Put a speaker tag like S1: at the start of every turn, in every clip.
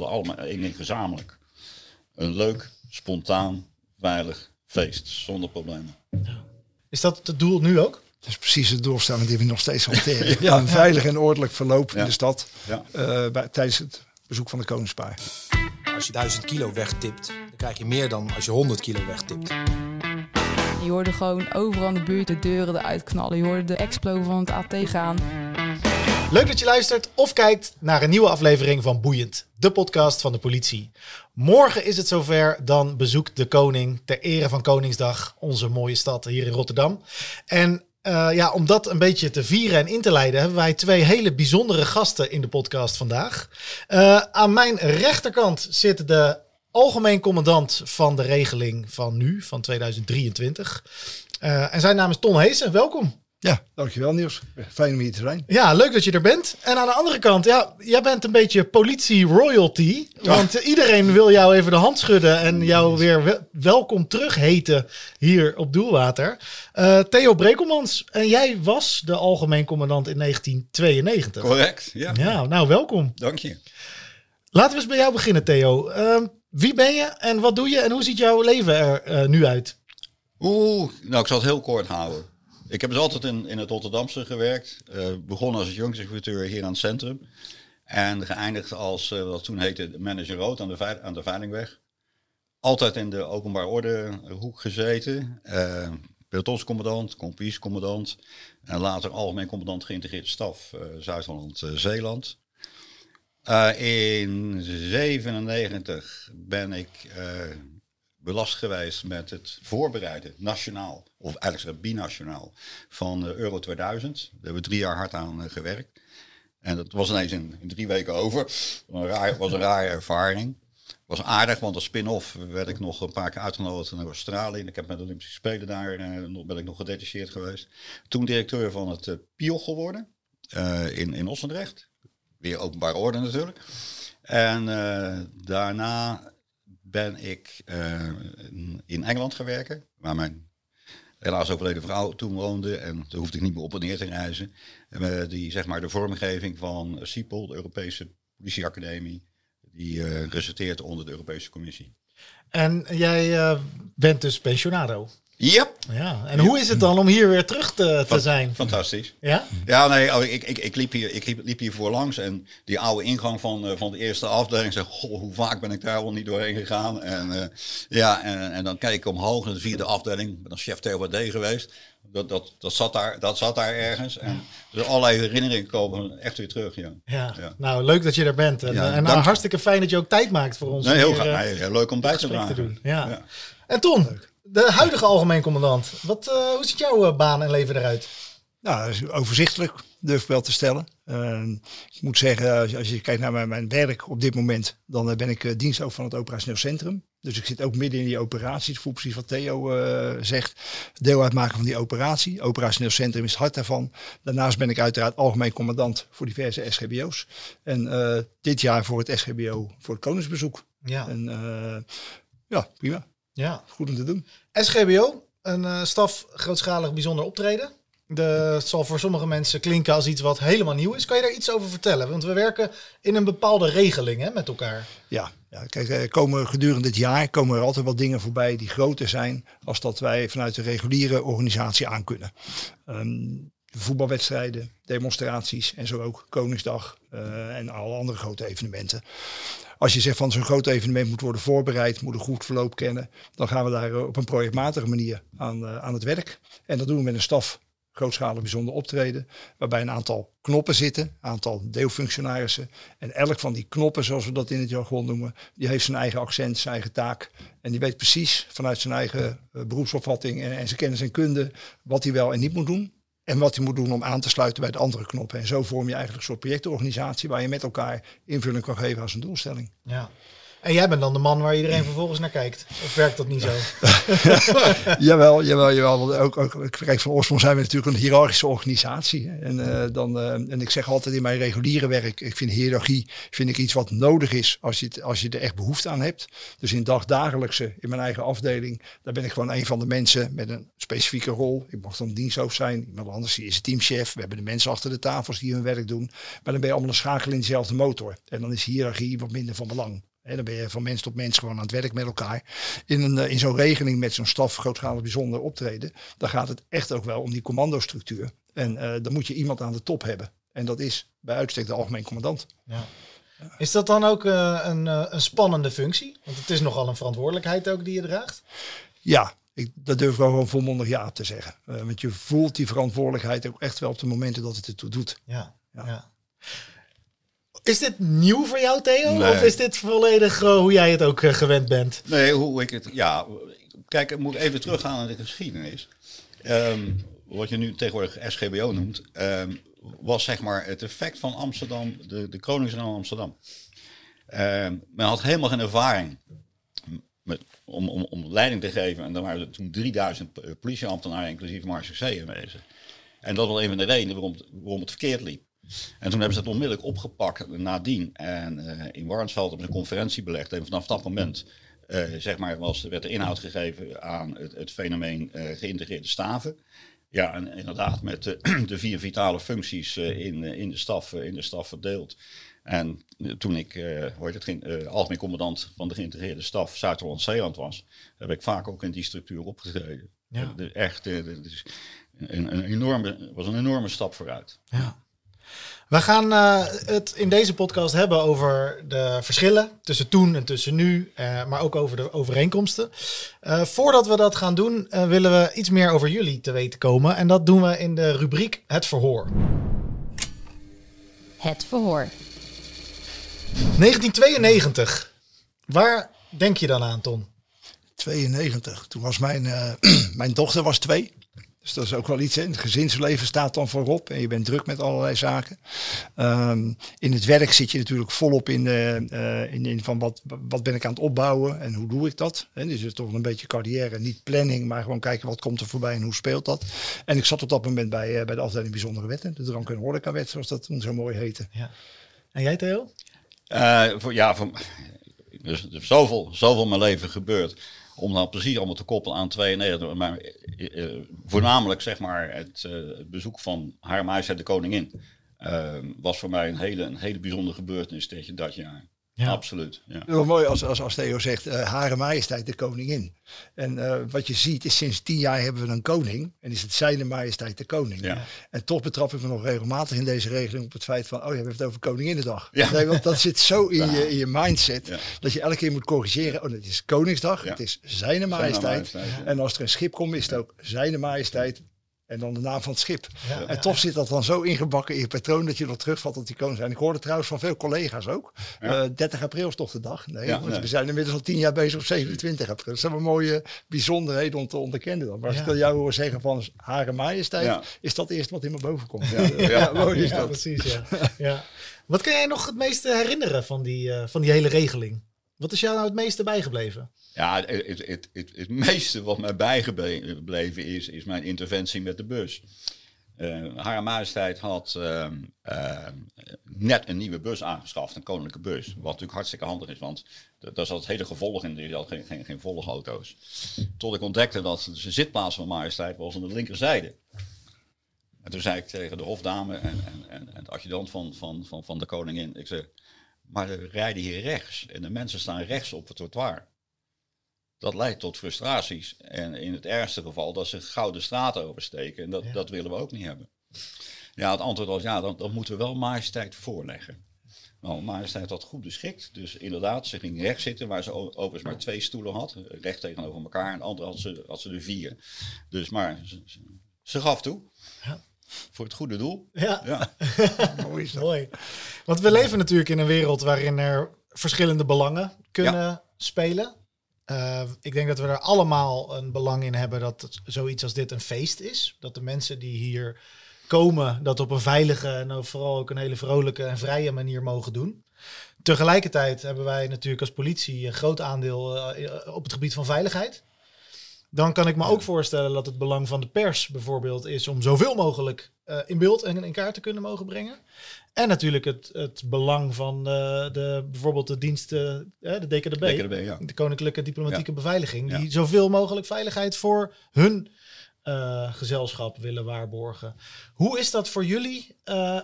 S1: hadden allemaal één ding gezamenlijk. Een leuk, spontaan, veilig feest, zonder problemen.
S2: Is dat het doel nu ook?
S3: Dat is precies de doelstelling die we nog steeds hanteren. ja, een veilig en ordelijk verloop in de stad
S1: Ja.
S3: eh, bij, tijdens het bezoek van de Koningspaar.
S4: Als je 1000 kilo wegtipt, dan krijg je meer dan als je 100 kilo wegtipt.
S5: Je hoorde gewoon overal in de buurt de deuren eruit knallen. Je hoorde de explo van het AT gaan.
S2: Leuk dat je luistert of kijkt naar een nieuwe aflevering van Boeiend, de podcast van de politie. Morgen is het zover, dan bezoekt de koning ter ere van Koningsdag onze mooie stad hier in Rotterdam. En eh, ja, om dat een beetje te vieren en in te leiden, hebben wij twee hele bijzondere gasten in de podcast vandaag. Eh, aan mijn rechterkant zit de algemeen commandant van de regeling van nu, van 2023. Eh, en zijn naam is Ton Heesen. Welkom.
S3: Ja, dankjewel Niels. Fijn om hier te zijn.
S2: Ja, leuk dat je er bent. En aan de andere kant, ja, jij bent een beetje politie royalty. Want iedereen wil jou even de hand schudden en jou weer wel- welkom terug heten hier op Doelwater. Eh, Theo Brekelmans, en jij was de algemeen commandant in 1992.
S1: Correct, ja.
S2: Ja, nou welkom.
S1: Dank je.
S2: Laten we eens bij jou beginnen, Theo. Ehm, wie ben je en wat doe je en hoe ziet jouw leven er eh, nu uit?
S1: Oeh, nou ik zal het heel kort houden. Ik heb dus altijd in, in het Rotterdamse gewerkt. Eh begonnen als jongsinspecteur hier aan het centrum. En geëindigd als, eh, wat toen heette, manager rood aan de, aan de Veilingweg. Altijd in de openbaar orde hoek gezeten. Eh pelotonscommandant. En later algemeen commandant geïntegreerde staf eh, Zuid-Holland-Zeeland. Eh, in 97 ben ik eh, belast geweest met het voorbereiden, nationaal, of eigenlijk binationaal, van de Euro 2000. Daar hebben we drie jaar hard aan eh, gewerkt. En dat was ineens in, drie weken over. Een raar, was een rare ervaring. Was aardig, want als spin-off werd ik nog een paar keer uitgenodigd naar Australië. Ik heb met de Olympische Spelen daar eh, ben ik nog gedetacheerd geweest. Toen directeur van het eh, PIO geworden eh, in, in Ossendrecht. Weer openbaar orde natuurlijk. En eh, daarna ben ik eh, in Engeland gaan werken, waar mijn helaas overleden vrouw toen woonde. En daar hoefde ik niet meer op en neer te reizen. En, die, zeg maar, de vormgeving van CIPOL, de Europese Politieacademie, die eh, resulteert onder de Europese Commissie.
S2: En jij eh, bent dus pensionado.
S1: Yep.
S2: Ja, en hoe is het dan om hier weer terug te, te zijn?
S1: Fantastisch.
S2: Ja?
S1: Ja, nee, oh, ik, ik, ik, liep hier, ik liep, liep hier voorlangs en die oude ingang van, eh, van de eerste afdeling. Zeg, goh, hoe vaak ben ik daar wel niet doorheen gegaan? En, eh, ja, en, en dan kijk ik omhoog naar de vierde afdeling. Ik ben als chef TOD geweest. Dat, dat, dat, zat daar, dat zat daar ergens. En dus allerlei herinneringen komen echt weer terug. Ja.
S2: Ja.
S1: Ja.
S2: nou leuk dat je er bent. En,
S1: Ja,
S2: en nou, hartstikke fijn dat je ook tijd maakt voor ons.
S1: Nee, heel
S2: hier,
S1: graag.
S2: eh,
S1: Nee, heel leuk om bij te
S2: te doen. Ja.
S1: Ja.
S2: En Ton, de huidige algemeen commandant. Wat, eh, hoe ziet jouw eh, baan en leven eruit?
S3: Nou, overzichtelijk, durf ik wel te stellen. Eh, ik moet zeggen, als je, als je kijkt naar mijn, mijn werk op dit moment, dan eh, ben ik uh, diensthoofd van het operationeel centrum. Dus ik zit ook midden in die operaties. Voel precies wat Theo zegt. Deel uitmaken van die operatie. Operationeel centrum is het hart daarvan. Daarnaast ben ik uiteraard algemeen commandant voor diverse SGBO's. En dit jaar voor het SGBO voor het Koningsbezoek.
S2: Ja.
S3: En ja, prima.
S2: Ja.
S3: Goed om te doen.
S2: SGBO, een uh, staf grootschalig bijzonder optreden. De, het zal voor sommige mensen klinken als iets wat helemaal nieuw is. Kan je daar iets over vertellen? Want we werken in een bepaalde regeling hè, met elkaar.
S3: Ja, ja, kijk, er komen gedurende dit jaar komen er altijd wel dingen voorbij die groter zijn als dat wij vanuit de reguliere organisatie aankunnen. Um, voetbalwedstrijden, demonstraties en zo ook Koningsdag uh, en alle andere grote evenementen. Als je zegt van zo'n groot evenement moet worden voorbereid, moet een goed verloop kennen, dan gaan we daar op een projectmatige manier aan, uh, aan het werk. En dat doen we met een staf grootschalig bijzonder optreden, waarbij een aantal knoppen zitten, een aantal deelfunctionarissen. En elk van die knoppen, zoals we dat in het jargon noemen, die heeft zijn eigen accent, zijn eigen taak. En die weet precies vanuit zijn eigen uh, beroepsopvatting en zijn kennis en kunde wat hij wel en niet moet doen. En wat hij moet doen om aan te sluiten bij de andere knoppen. En zo vorm je eigenlijk een soort projectorganisatie waar je met elkaar invulling kan geven aan zijn doelstelling.
S2: Ja. En jij bent dan de man waar iedereen vervolgens naar kijkt. Of werkt dat niet zo?
S3: jawel, jawel, jawel. Want ook, ook, kijk, van oorsprong zijn we natuurlijk een hiërarchische organisatie. En, uh, dan, uh, en ik zeg altijd in mijn reguliere werk, ik vind hiërarchie vind ik iets wat nodig is als je, als je er echt behoefte aan hebt. Dus in dagdagelijkse, in mijn eigen afdeling, daar ben ik gewoon een van de mensen met een specifieke rol. Ik mag dan diensthoofd zijn, iemand anders die is teamchef. We hebben de mensen achter de tafels die hun werk doen. Maar dan ben je allemaal een schakel in dezelfde motor. En dan is hiërarchie wat minder van belang. En dan ben je van mens tot mens gewoon aan het werk met elkaar. In, een, in zo'n regeling met zo'n staf grootschalig bijzonder optreden, dan gaat het echt ook wel om die commandostructuur. En uh, dan moet je iemand aan de top hebben. En dat is bij uitstek de algemeen commandant.
S2: Ja. Is dat dan ook uh, een, uh, een spannende functie? Want het is nogal een verantwoordelijkheid ook die je draagt.
S3: Ja, ik, dat durf ik wel gewoon volmondig ja te zeggen. want je voelt die verantwoordelijkheid ook echt wel op de momenten dat het ertoe doet.
S2: Ja, ja. ja. Is dit nieuw voor jou, Theo? Nee. Of is dit volledig uh, hoe jij het ook uh, gewend bent?
S1: Nee, hoe ik het. Ja, kijk, ik moet even teruggaan naar de geschiedenis. Um, wat je nu tegenwoordig SGBO noemt, um, was zeg maar het effect van Amsterdam, de, de Koningsnaam Amsterdam. Um, men had helemaal geen ervaring met, om, om, om leiding te geven. En er waren er toen 3000 politieambtenaren, inclusief Marseille aanwezig. En dat was een van de redenen waarom, waarom het verkeerd liep. En toen hebben ze het onmiddellijk opgepakt nadien. En uh, in Warnsveld hebben ze een conferentie belegd. En vanaf dat moment uh, zeg maar, was, werd de inhoud gegeven aan het, het fenomeen uh, geïntegreerde staven. Ja, en inderdaad met de, vier vitale functies in, in, de staf, in de staf verdeeld. En toen ik uh, het, uh, algemeen commandant van de geïntegreerde staf Zuid-Holland-Zeeland was, heb ik vaak ook in die structuur opgetreden. Ja. De, echt, het een, een enorme, was een enorme stap vooruit.
S2: Ja. We gaan uh, het in deze podcast hebben over de verschillen tussen toen en tussen nu, uh, maar ook over de overeenkomsten. Uh, voordat we dat gaan doen, willen we iets meer over jullie te weten komen. En dat doen we in de rubriek Het Verhoor.
S5: Het Verhoor.
S2: 1992. Waar denk je dan aan, Ton?
S3: 92. Toen was mijn, mijn dochter was twee. Dus dat is ook wel iets. Hè. Het gezinsleven staat dan voorop en je bent druk met allerlei zaken. Um, in het werk zit je natuurlijk volop in, uh, in, in, van wat, wat ben ik aan het opbouwen en hoe doe ik dat. En dus het is toch een beetje carrière, niet planning, maar gewoon kijken wat komt er voorbij en hoe speelt dat. En ik zat op dat moment bij, uh, bij de afdeling bijzondere wetten, de drank- en horecawet, zoals dat toen zo mooi heette.
S2: Ja. En jij Theo?
S1: voor, ja, voor, dus, er is zoveel, zoveel in mijn leven gebeurd om dan precies allemaal te koppelen aan 92. Maar uh, voornamelijk zeg maar het, uh, het, bezoek van haar majesteit de koningin was voor mij een hele, een hele bijzondere gebeurtenis dat jaar. Ja. Absoluut. Ja.
S3: Wel mooi als, als, als Theo zegt, uh, Hare Majesteit de Koningin. En uh, wat je ziet is sinds tien jaar hebben we een koning. En is het Zijne Majesteit de Koning. Ja. En toch betrap ik me nog regelmatig in deze regeling op het feit van, oh je hebt het over Koninginnedag. Ja. Nee, want dat zit zo in, je, in je mindset. Dat je elke keer moet corrigeren. Oh, het is Koningsdag, het is Zijne Majesteit. Zijne majesteit en als er een schip komt, is het ook Zijne Majesteit en dan de naam van het schip. Ja, en toch zit dat dan zo ingebakken in je patroon dat je nog terugvalt op die koning zijn. Ik hoorde trouwens van veel collega's ook. Ja. Uh, 30 april is toch de dag? Nee, ja, nee. we zijn inmiddels al tien jaar bezig op 27 april. Dat zijn wel mooie bijzonderheden om te onderkennen dan. Maar als ik dan jou hoor zeggen van Hare Majesteit, is dat eerst wat in me boven komt.
S2: Ja, mooi is dat. precies. Ja. ja. Wat kan jij nog het meeste herinneren van die, uh, van die hele regeling? Wat is jou nou het meeste bijgebleven?
S1: Ja, het, het, het, het, meeste wat mij bijgebleven is, is mijn interventie met de bus. Uh, Haar Majesteit had uh, uh, net een nieuwe bus aangeschaft, een koninklijke bus. Wat natuurlijk hartstikke handig is, want daar zat het hele gevolg in. Je had geen, geen, geen volgauto's. Tot ik ontdekte dat de zitplaats van Majesteit was aan de linkerzijde. En toen zei ik tegen de hofdame en, en, en, de adjudant van, van, van, van de koningin, ik zei, maar we rijden hier rechts en de mensen staan rechts op het trottoir. Dat leidt tot frustraties. En in het ergste geval dat ze gouden straten oversteken. En dat, dat willen we ook niet hebben. Ja, het antwoord was ja, dan, dan moeten we wel majesteit voorleggen. Nou, majesteit had goed beschikt. Dus inderdaad, ze ging rechts zitten, waar ze overigens maar twee stoelen had. Recht tegenover elkaar. En de andere had ze, had ze er vier. Dus maar ze, ze gaf toe. Ja. Voor het goede doel.
S2: Ja, ja. mooi, mooi. Want we leven natuurlijk in een wereld waarin er verschillende belangen kunnen ja. spelen. Uh, ik denk dat we er allemaal een belang in hebben dat het, zoiets als dit een feest is. Dat de mensen die hier komen dat op een veilige en vooral ook een hele vrolijke en vrije manier mogen doen. Tegelijkertijd hebben wij natuurlijk als politie een groot aandeel eh, op het gebied van veiligheid. Dan kan ik me ook voorstellen dat het belang van de pers bijvoorbeeld is om zoveel mogelijk eh, in beeld en in kaart te kunnen mogen brengen. En natuurlijk het, het belang van eh, de, bijvoorbeeld de diensten, eh, de DKDB,
S1: DKDB, ja.
S2: de Koninklijke Diplomatieke
S1: Ja.
S2: Beveiliging, die
S1: Ja.
S2: zoveel mogelijk veiligheid voor hun gezelschap willen waarborgen. Hoe is dat voor jullie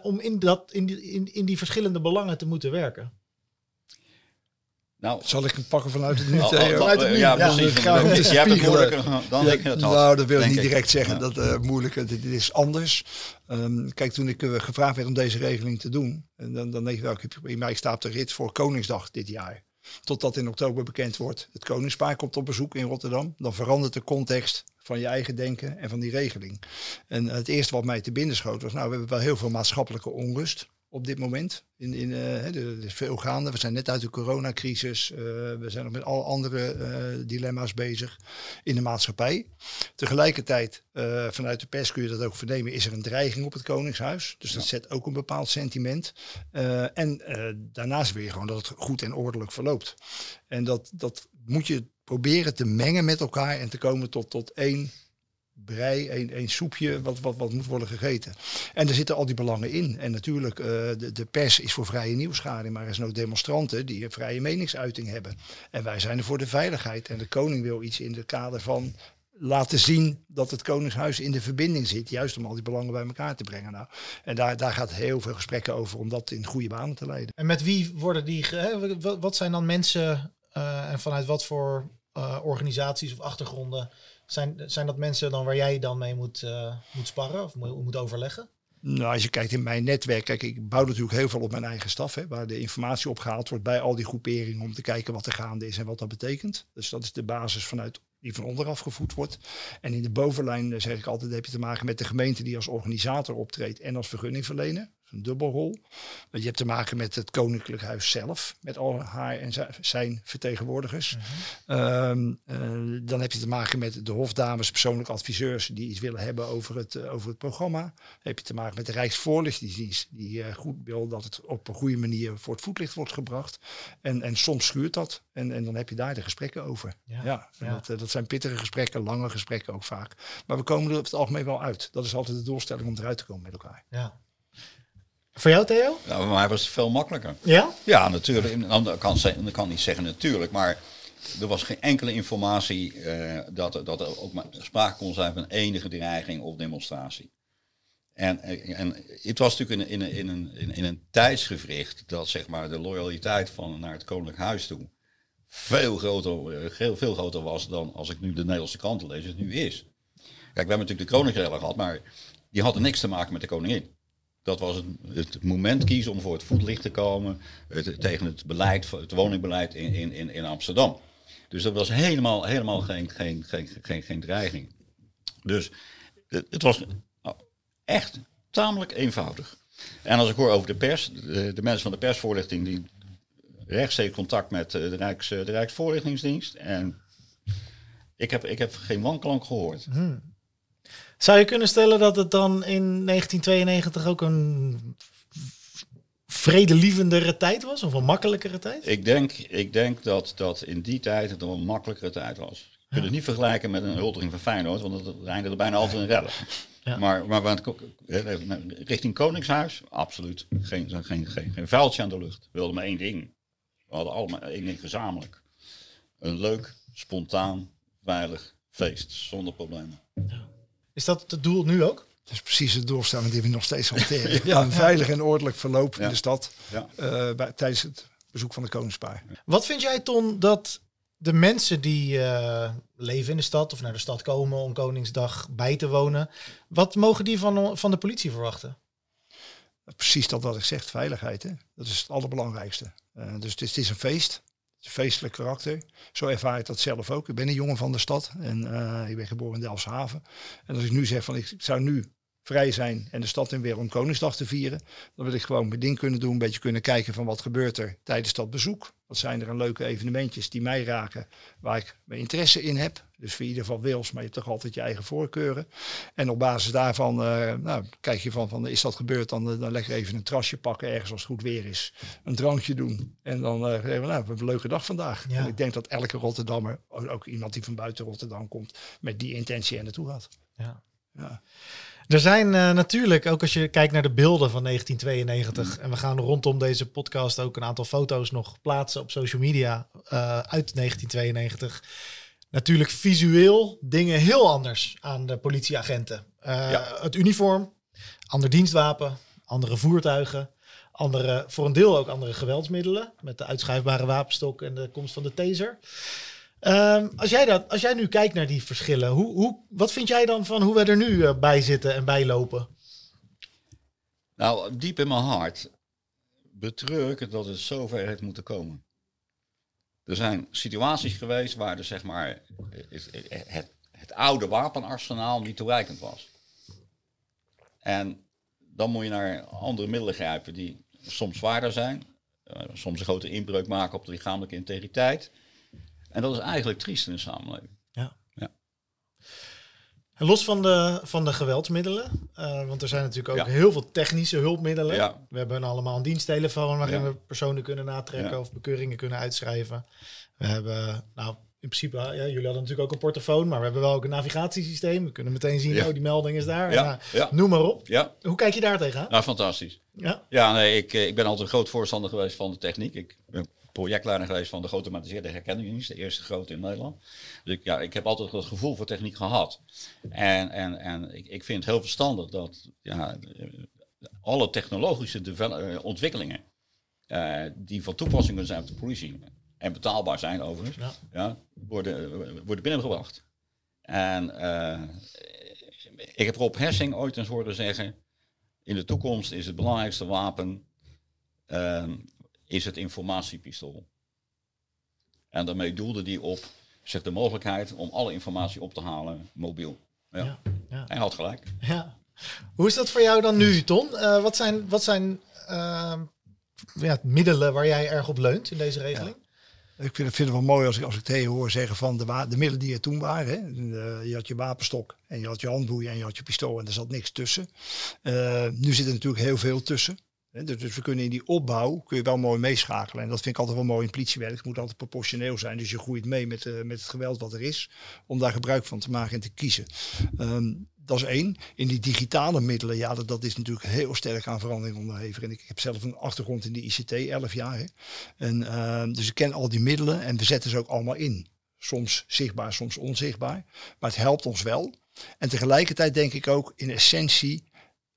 S2: om in, dat, in, die, in, in die verschillende belangen te moeten werken?
S1: Nou,
S3: Zal ik hem pakken vanuit het nu?
S1: al- al-
S3: Theo?
S2: vanuit het nu,
S1: ja,
S2: ja.
S1: precies.
S3: Dan het
S1: Jij hebt het moeilijker dan
S3: Ja,
S1: ik het had.
S3: Nou, dat wil ik niet direct zeggen.
S1: Ja.
S3: Dat eh moeilijker, dit, dit is anders. Ehm, kijk, toen ik eh, gevraagd werd om deze regeling te doen, en dan, dan denk ik wel, ik heb in mij staat op de rit voor Koningsdag dit jaar. Totdat in oktober bekend wordt, het Koningspaar komt op bezoek in Rotterdam. Dan verandert de context van je eigen denken en van die regeling. En het eerste wat mij te binnen schoot was, nou, we hebben wel heel veel maatschappelijke onrust op dit moment. In, in, eh, er er is veel gaande. We zijn net uit de coronacrisis. eh, we zijn nog met al andere eh, dilemma's bezig in de maatschappij. Tegelijkertijd, eh, vanuit de pers kun je dat ook vernemen, is er een dreiging op het Koningshuis. Dus dat zet ook een bepaald sentiment. Eh, en eh, daarnaast wil je gewoon dat het goed en ordelijk verloopt. En dat, dat moet je proberen te mengen met elkaar en te komen tot, tot één brei, één soepje wat, wat, wat moet worden gegeten. En er zitten al die belangen in. En natuurlijk, eh, de, de pers is voor vrije nieuwsgading, maar er zijn ook demonstranten die een vrije meningsuiting hebben. En wij zijn er voor de veiligheid. En de koning wil iets in het kader van laten zien dat het Koningshuis in de verbinding zit. Juist om al die belangen bij elkaar te brengen. Nou, en daar, daar gaat heel veel gesprekken over om dat in goede banen te leiden.
S2: En met wie worden die, hè, wat, wat zijn dan mensen eh, en vanuit wat voor eh, organisaties of achtergronden zijn, zijn dat mensen dan waar jij dan mee moet, eh, moet sparren of moet, moet overleggen?
S3: Nou, als je kijkt in mijn netwerk, kijk, ik bouw natuurlijk heel veel op mijn eigen staf, hè, waar de informatie opgehaald wordt bij al die groeperingen om te kijken wat er gaande is en wat dat betekent. Dus dat is de basis vanuit die van onderaf gevoed wordt. En in de bovenlijn eh, zeg ik altijd, heb je te maken met de gemeente die als organisator optreedt en als vergunningverlener. Een dubbelrol. Je hebt te maken met het Koninklijk Huis zelf, met al haar en zi- zijn vertegenwoordigers. Ehm, eh, dan heb je te maken met de hofdames, persoonlijke adviseurs die iets willen hebben over het, eh, over het programma. Dan heb je te maken met de Rijksvoorlichtingsdienst, die eh, goed wil dat het op een goede manier voor het voetlicht wordt gebracht. En, en soms schuurt dat. En, en dan heb je daar de gesprekken over.
S2: Ja,
S3: Ja, en
S2: ja.
S3: Dat, dat zijn pittige gesprekken, lange gesprekken ook vaak. Maar we komen er op het algemeen wel uit. Dat is altijd de doelstelling om eruit te komen met elkaar.
S2: Ja. Voor jou, Theo?
S1: Nou, voor mij was het veel makkelijker.
S2: Ja?
S1: Ja, natuurlijk. Dat kan, dat kan niet zeggen natuurlijk, maar er was geen enkele informatie eh, dat, er- dat er ook maar sprake kon zijn van enige dreiging of demonstratie. En, eh, en het was natuurlijk in, in, in, een, in, in een tijdsgevricht dat zeg maar, de loyaliteit van naar het Koninklijk Huis toe veel groter, eh, veel, veel groter was dan als ik nu de Nederlandse kranten lees, het nu is. Kijk, we hebben natuurlijk de Koninkrellen gehad, maar die hadden niks te maken met de koningin. Dat was het, moment kiezen om voor het voetlicht te komen tegen het beleid, het woningbeleid in, in, in, Amsterdam. Dus dat was helemaal, helemaal geen, geen, geen, geen, geen dreiging. Dus het, was echt tamelijk eenvoudig. En als ik hoor over de pers, de, mensen van de persvoorlichting die rechtstreeks contact met eh, de, Rijks, eh, de Rijksvoorlichtingsdienst. En ik heb, ik heb geen wanklank gehoord.
S2: Zou je kunnen stellen dat het dan in 1992 ook een vredelievendere tijd was? Of een makkelijkere tijd?
S1: Ik denk, ik denk dat, dat in die tijd het een makkelijkere tijd was. Je kunt het niet vergelijken met een huldiging van Feyenoord, want dat eindigde bijna altijd in rellen.
S2: Ja.
S1: Maar, maar ko- eh, richting Koningshuis, absoluut. Geen, geen, geen, geen vuiltje aan de lucht. We wilden maar één ding. We hadden allemaal één ding gezamenlijk. Een leuk, spontaan, veilig feest, zonder problemen.
S2: Is dat het doel nu ook?
S3: Dat is precies de doelstelling die we nog steeds hanteren. ja, een veilig en ordelijk verloop in de stad
S1: Ja.
S3: eh, bij, tijdens het bezoek van de Koningspaar.
S2: Wat vind jij, Ton, dat de mensen die eh, leven in de stad of naar de stad komen om Koningsdag bij te wonen, wat mogen die van, van de politie verwachten?
S3: Precies dat wat ik zeg, veiligheid. Hè? Dat is het allerbelangrijkste. Eh, dus het is, het is een feest. Een feestelijk karakter. Zo ervaar ik dat zelf ook. Ik ben een jongen van de stad en eh, ik ben geboren in Delfshaven. En als ik nu zeg van ik zou nu vrij zijn en de stad in weer om Koningsdag te vieren, dan wil ik gewoon mijn ding kunnen doen, een beetje kunnen kijken van wat gebeurt er tijdens dat bezoek. Wat zijn er een leuke evenementjes die mij raken, waar ik mijn interesse in heb. Dus voor ieder geval wils, maar je hebt toch altijd je eigen voorkeuren. En op basis daarvan uh, nou, kijk je van, van, is dat gebeurd, dan, dan lekker even een trasje pakken ergens als het goed weer is. Een drankje doen. En dan uh, we, nou, we hebben een leuke dag vandaag. En ik denk dat elke Rotterdammer, ook iemand die van buiten Rotterdam komt, met die intentie er naartoe gaat.
S2: Ja. ja. Er zijn uh, natuurlijk, ook als je kijkt naar de beelden van 1992, en we gaan rondom deze podcast ook een aantal foto's nog plaatsen op social media uh, uit 1992. Natuurlijk visueel dingen heel anders aan de politieagenten. Uh, ja. Het uniform, ander dienstwapen, andere voertuigen, andere, voor een deel ook andere geweldsmiddelen, met de uitschuifbare wapenstok en de komst van de taser. Um, als, jij dat, als jij nu kijkt naar die verschillen, hoe, hoe, wat vind jij dan van hoe we er nu uh, bij zitten en bij lopen?
S1: Nou, diep in mijn hart betreur ik het dat het zover heeft moeten komen. Er zijn situaties geweest waar zeg maar, het, het, het oude wapenarsenaal niet toereikend was. En dan moet je naar andere middelen grijpen die soms zwaarder zijn, uh, soms een grote inbreuk maken op de lichamelijke integriteit. En dat is eigenlijk triest in de samenleving.
S2: En los van de, van de geweldsmiddelen, uh, want er zijn natuurlijk ook heel veel technische hulpmiddelen. Ja. We hebben allemaal een diensttelefoon waarin we personen kunnen natrekken of bekeuringen kunnen uitschrijven. We hebben, nou, in principe, ja, jullie hadden natuurlijk ook een portofoon, maar we hebben wel ook een navigatiesysteem. We kunnen meteen zien, oh, die melding is daar. Ja. Nou, noem maar op. Ja. Hoe kijk je daar tegenaan?
S1: Nou, fantastisch. Ja, ja nee, ik, eh, ik ben altijd een groot voorstander geweest van de techniek. Ik ben projectleider geweest van de geautomatiseerde herkenningsdienst, de eerste grote in Nederland. Dus ik, ja, ik heb altijd het gevoel voor techniek gehad. En, en, en ik, ik vind het heel verstandig dat ja, alle technologische eh, ontwikkelingen uh, die van toepassing kunnen zijn op de politie en betaalbaar zijn overigens, ja. ja worden, worden binnengebracht. En uh, ik heb Rob Hessing ooit eens horen zeggen, in de toekomst is het belangrijkste wapen is het informatiepistool. En daarmee doelde die op zeg, de mogelijkheid om alle informatie op te halen mobiel. Ja. ja, ja. Hij had gelijk.
S2: Ja. Hoe is dat voor jou dan nu, Ton? Uh, wat zijn, wat zijn uh, ja, middelen waar jij erg op leunt in deze regeling?
S3: Ik vind, vind, het wel mooi als ik, als ik tegen hoor zeggen van de, de middelen die er toen waren. Hè. De, je had je wapenstok en je had je handboeien en je had je pistool en er zat niks tussen. Uh, nu zit er natuurlijk heel veel tussen. Dus, dus we kunnen in die opbouw kun je wel mooi meeschakelen. En dat vind ik altijd wel mooi in politiewerk. Het moet altijd proportioneel zijn. Dus je groeit mee met, uh, met het geweld wat er is. Om daar gebruik van te maken en te kiezen. Um, dat is één. In die digitale middelen, ja, dat, dat is natuurlijk heel sterk aan verandering onderhevig. En ik, heb zelf een achtergrond in de ICT, 11 jaar. Hè. En, uh, dus ik ken al die middelen en we zetten ze ook allemaal in. Soms zichtbaar, soms onzichtbaar. Maar het helpt ons wel. En tegelijkertijd denk ik ook in essentie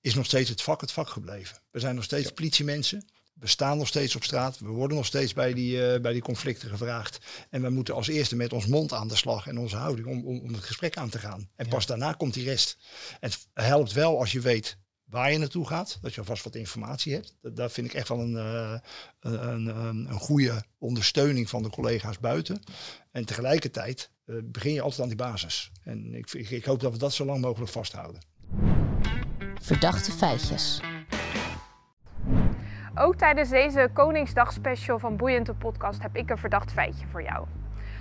S3: is nog steeds het vak het vak gebleven. We zijn nog steeds politiemensen. We staan nog steeds op straat. We worden nog steeds bij die, uh, bij die conflicten gevraagd. En we moeten als eerste met ons mond aan de slag en onze houding om, om, om het gesprek aan te gaan. En pas daarna komt die rest. Het helpt wel als je weet waar je naartoe gaat. Dat je alvast wat informatie hebt. Dat, dat vind ik echt wel een, uh, een, een, een, goede ondersteuning van de collega's buiten. En tegelijkertijd uh, begin je altijd aan die basis. En ik, ik, ik hoop dat we dat zo lang mogelijk vasthouden.
S6: Verdachte feitjes.
S7: Ook tijdens deze Koningsdag special van Boeiende Podcast heb ik een verdacht feitje voor jou.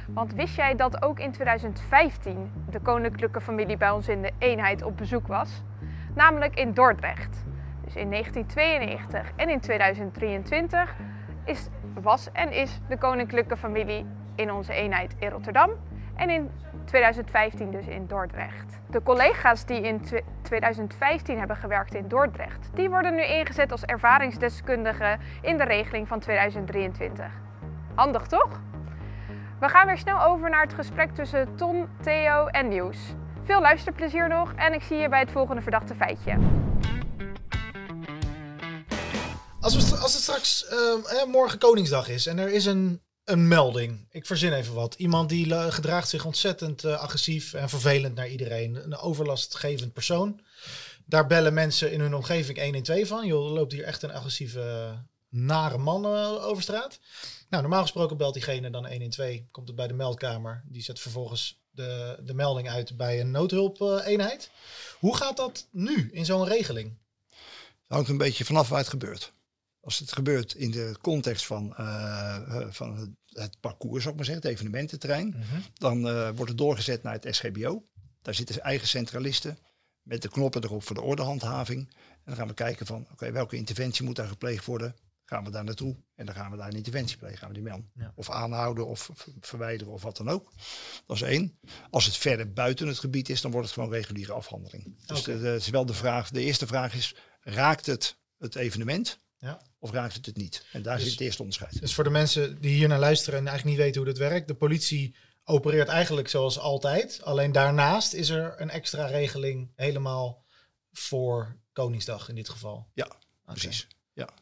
S7: Want wist jij dat ook in 2015 de koninklijke familie bij ons in de eenheid op bezoek was? Namelijk in Dordrecht. Dus in 1992 en in 2023 is, was en is de koninklijke familie in onze eenheid in Rotterdam en in 2015 dus in Dordrecht. De collega's die in 2015 hebben gewerkt in Dordrecht, die worden nu ingezet als ervaringsdeskundigen in de regeling van 2023. Handig toch? We gaan weer snel over naar het gesprek tussen Ton, Theo en Nieuws. Veel luisterplezier nog en ik zie je bij het volgende verdachte feitje.
S2: Als, we, als het straks uh, morgen Koningsdag is en er is een een melding. Ik verzin even wat. Iemand die gedraagt zich ontzettend uh, agressief en vervelend naar iedereen. Een overlastgevend persoon. Daar bellen mensen in hun omgeving 112 van. Joh, er loopt hier echt een agressieve, nare man uh, over straat. Nou, normaal gesproken belt diegene dan 112. Komt het bij de meldkamer. Die zet vervolgens de, de melding uit bij een noodhulpeenheid. Hoe gaat dat nu in zo'n regeling?
S3: Het hangt een beetje vanaf waar het gebeurt. Als het gebeurt in de context van, eh, eh, van het, het parcours, zou ik maar zeggen, het evenemententerrein,
S2: Mhm.
S3: dan eh, wordt het doorgezet naar het SGBO. Daar zitten eigen centralisten met de knoppen erop voor de ordehandhaving. En dan gaan we kijken van, oké, welke interventie moet daar gepleegd worden? Gaan we daar naartoe en dan gaan we daar een interventie plegen. Gaan we die man
S2: Ja.
S3: of aanhouden of verwijderen of wat dan ook. Dat is één. Als het verder buiten het gebied is, dan wordt het gewoon reguliere afhandeling. Dus
S2: Oké.
S3: de, de- het is wel de vraag. De eerste vraag is, raakt het het evenement
S2: Ja.
S3: of raakt het het niet? En daar
S2: Dus-
S3: zit het eerste onderscheid.
S2: Dus voor de mensen die hier naar luisteren en eigenlijk niet weten hoe dit werkt, de politie opereert eigenlijk zoals altijd. Alleen daarnaast is er een extra regeling helemaal voor Koningsdag in dit geval.
S3: Ja, precies.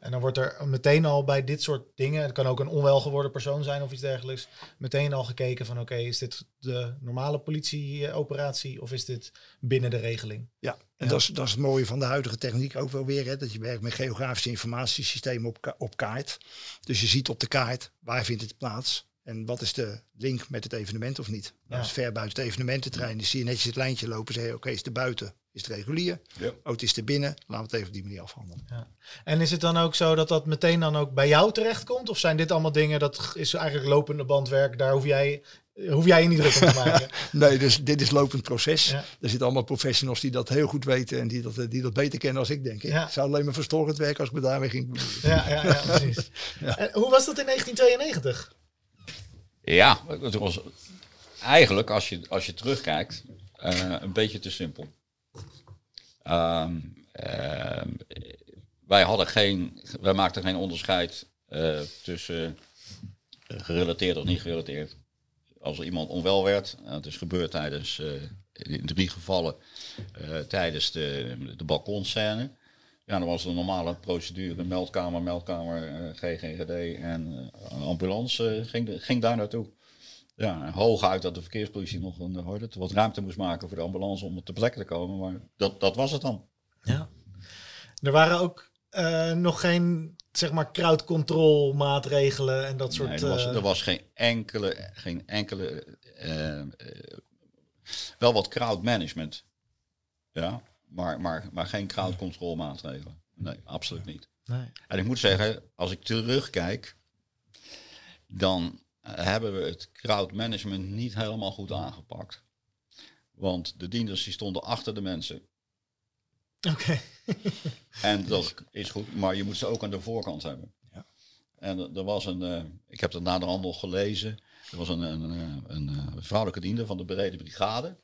S2: En dan wordt er meteen al bij dit soort dingen, het kan ook een onwel geworden persoon zijn of iets dergelijks, meteen al gekeken van oké, is dit de normale politieoperatie of is dit binnen de regeling?
S3: Ja, en
S2: Ja.
S3: Dat, is, dat is het mooie van de huidige techniek ook wel weer. Hè, dat je werkt met geografische informatiesystemen op, ka- op kaart. Dus je ziet op de kaart waar vindt het plaats. En wat is de link met het evenement of niet?
S2: Ja.
S3: Als het ver buiten het evenemententerrein is, zie je netjes het lijntje lopen. Zeg je, oké, is het buiten? Is het regulier?
S1: Ja.
S3: Oh, het is er binnen. Laten we het even op die manier afhandelen.
S2: En is het dan ook zo dat dat meteen dan ook bij jou terechtkomt? Of zijn dit allemaal dingen, dat is eigenlijk lopende bandwerk, daar hoef jij, hoef jij je niet druk om te maken?
S3: Nee, dus dit is lopend proces.
S2: Ja.
S3: Er zitten allemaal professionals die dat heel goed weten en die dat, eh, die dat beter kennen als ik, denk ik.
S2: Ja.
S3: Het zou alleen maar verstorend werken als ik me daarmee ging.
S2: Ja, ja, ja precies. En hoe was dat in 1992?
S1: Ja, het was eigenlijk, als je, als je terugkijkt, eh, een beetje te simpel. Ehm, ehm, wij, hadden geen, maakten geen onderscheid eh, tussen gerelateerd of niet gerelateerd. Als er iemand onwel werd, het is gebeurd tijdens, eh, in drie gevallen, eh, tijdens de, de balkonscène. Ja, dan was de normale procedure, meldkamer, meldkamer, GGGD en ambulance ging, ging daar naartoe. Ja, hooguit dat de verkeerspolitie nog een, hoorde, het, wat ruimte moest maken voor de ambulance om op de plek te komen. Maar dat, dat was het dan.
S2: Ja. Er waren ook eh, nog geen, zeg maar, crowdcontrol-maatregelen en dat soort...
S1: Nee, er, was,
S2: eh,
S1: er was geen enkele, geen enkele eh, eh, wel wat crowd management. Ja, maar, maar, maar geen crowd control maatregelen. Nee, absoluut niet.
S2: nee.
S1: En ik moet zeggen, als ik terugkijk, dan eh, hebben we het crowd management niet helemaal goed aangepakt. Want de dieners die stonden achter de mensen.
S2: Oké.
S1: En dat is goed, maar je moet ze ook aan de voorkant hebben.
S3: Ja.
S1: En er- was een, eh, ik heb dat na de hand nog gelezen. Er was een, een, een, een, eh, vrouwelijke diender van de Brede Brigade.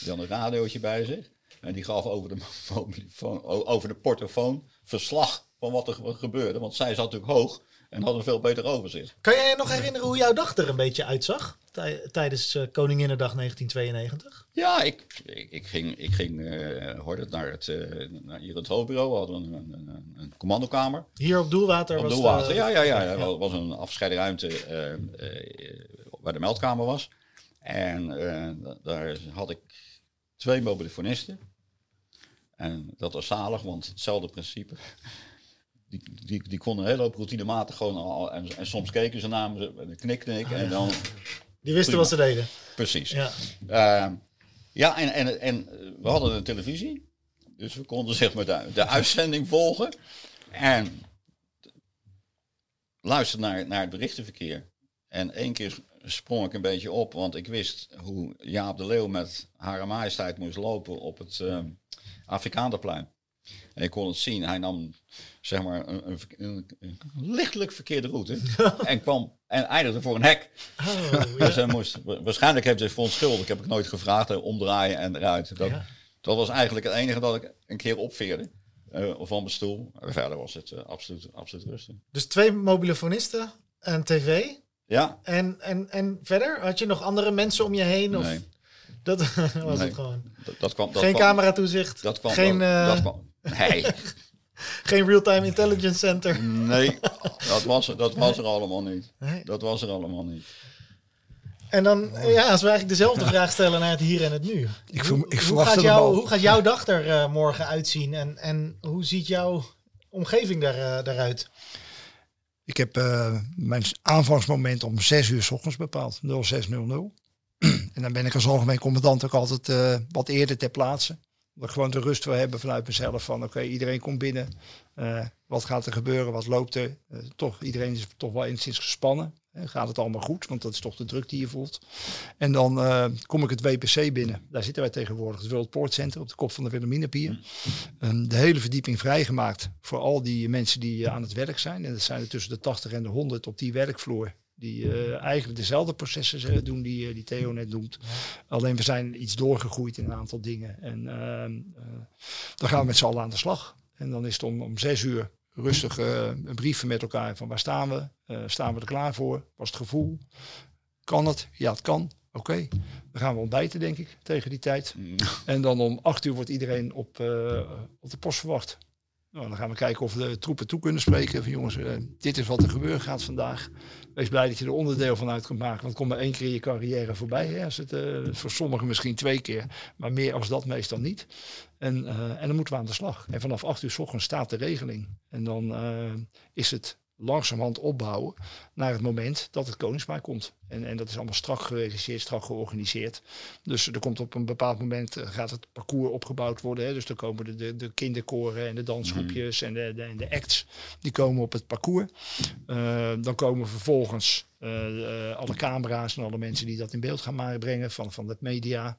S1: Die had een radiootje bij zich. En die gaf over de, over de portofoon verslag van wat er ge- gebeurde. Want zij zat natuurlijk hoog en had een veel beter overzicht.
S2: Kan jij je nog herinneren hoe jouw dag er een beetje uitzag tij- tijdens eh, Koninginnedag 1992?
S1: Ja, ik, ik, ik ging, ik ging eh, hoorde het naar het, eh, naar hier het hoofdbureau. We hadden een, een, een, commandokaar.
S2: Hier op Doelwater
S1: Op
S2: was
S1: Doelwater,
S2: de-
S1: ja, ja, ja. Er was een afscheidingsruimte eh, eh, waar de meldkamer was. En da- daar had ik twee mobielefonisten. En dat was zalig, want hetzelfde principe. Die, die, die konden een hele hoop routinematig gewoon al. En, en soms keken ze naar me, en knikte ik. En dan,
S2: Die wisten wat ze deden.
S1: precies.
S2: Ja.
S1: Ehm, ja, en, en, en we hadden een televisie. Dus we konden zeg maar de, de uitzending volgen. En luister naar, naar het berichtenverkeer. En één keer sprong ik een beetje op, want ik wist hoe Jaap de Leeuw met Hare Majesteit moest lopen op het ehm Afrikaanderplein. En ik kon het zien, hij nam zeg maar een, een, een- een lichtelijk verkeerde route. en kwam en eindigde voor een hek.
S2: Oh,
S1: Dus
S2: ja.
S1: hij moest, waarschijnlijk heeft hij verontschuldigd. heb ik nooit gevraagd. Omdraaien en eruit. Dat,
S2: Ja.
S1: dat was eigenlijk het enige dat ik een keer opveerde. of van mijn stoel. Verder was het eh, absoluut, absoluut rustig.
S2: Dus twee mobielefonisten, een tv.
S1: Ja,
S2: En, en, en verder? Had je nog andere mensen om je heen? Of
S1: nee.
S2: Dat was
S1: Nee.
S2: het gewoon.
S1: Dat, dat kwam, dat
S2: Geen
S1: kwam,
S2: cameratoezicht.
S1: Dat kwam,
S2: geen,
S1: dat,
S2: eh,
S1: dat kwam. Nee,
S2: geen real-time intelligence center.
S1: nee dat, was, er- dat was er allemaal niet.
S2: Nee.
S1: Dat was er allemaal niet.
S2: En dan, ja, als we eigenlijk dezelfde vraag stellen naar het hier en het nu.
S3: Ik, verm- ik
S2: hoe,
S3: verwacht
S2: gaat jouw,
S3: al.
S2: hoe gaat jouw dag er eh, morgen uitzien? En, en hoe ziet jouw omgeving daar, eh, daaruit?
S3: Ik heb eh, mijn aanvangsmoment om 6 uur s ochtends bepaald, 0600. en dan ben ik als algemeen commandant ook altijd eh, wat eerder ter plaatse. Dat ik gewoon de rust wil hebben vanuit mezelf van oké, iedereen komt binnen. Eh, wat gaat er gebeuren? Wat loopt er? Eh, toch, iedereen is toch wel enigszins gespannen. Eh, gaat het allemaal goed? Want dat is toch de druk die je voelt. En dan kom ik het WPC binnen. Daar zitten wij tegenwoordig, het World Port Center op de kop van de Wilhelminapier. Ehm, de hele verdieping vrijgemaakt voor al die mensen die aan het werk zijn. En dat zijn er tussen de 80 en de 100 op die werkvloer. Die eh, eigenlijk dezelfde processen doen die, eh, die Theo net noemt. Alleen we zijn iets doorgegroeid in een aantal dingen. En ehm, eh, dan gaan we met z'n allen aan de slag. En dan is het om, om zes uur rustig een brieven met elkaar van waar staan we? Staan we er klaar voor? Was het gevoel? Kan het? Ja, het kan. Oké, dan gaan we ontbijten denk ik tegen die tijd. En dan om acht uur wordt iedereen op, op de post verwacht. Nou, dan gaan we kijken of de troepen toe kunnen spreken. Van jongens, eh, dit is wat er gebeuren gaat vandaag. Wees blij dat je er onderdeel van uit kunt maken. Want komt maar één keer je carrière voorbij. Hè? Als het, eh, voor sommigen misschien twee keer. Maar meer als dat meestal niet. En, eh, en dan moeten we aan de slag. En vanaf acht uur s ochtends staat de regeling. En dan is het langzamerhand opbouwen naar het moment dat het Koningspaar komt. En, en dat is allemaal strak geregisseerd, strak georganiseerd. Dus er komt op een bepaald moment eh, gaat het parcours opgebouwd worden. Hè. Dus dan komen de, de, de kinderkoren en de dansgroepjes en, de, de, en de acts. Die komen op het parcours. Eh, dan komen vervolgens eh, alle camera's en alle mensen die dat in beeld gaan brengen van, van de media.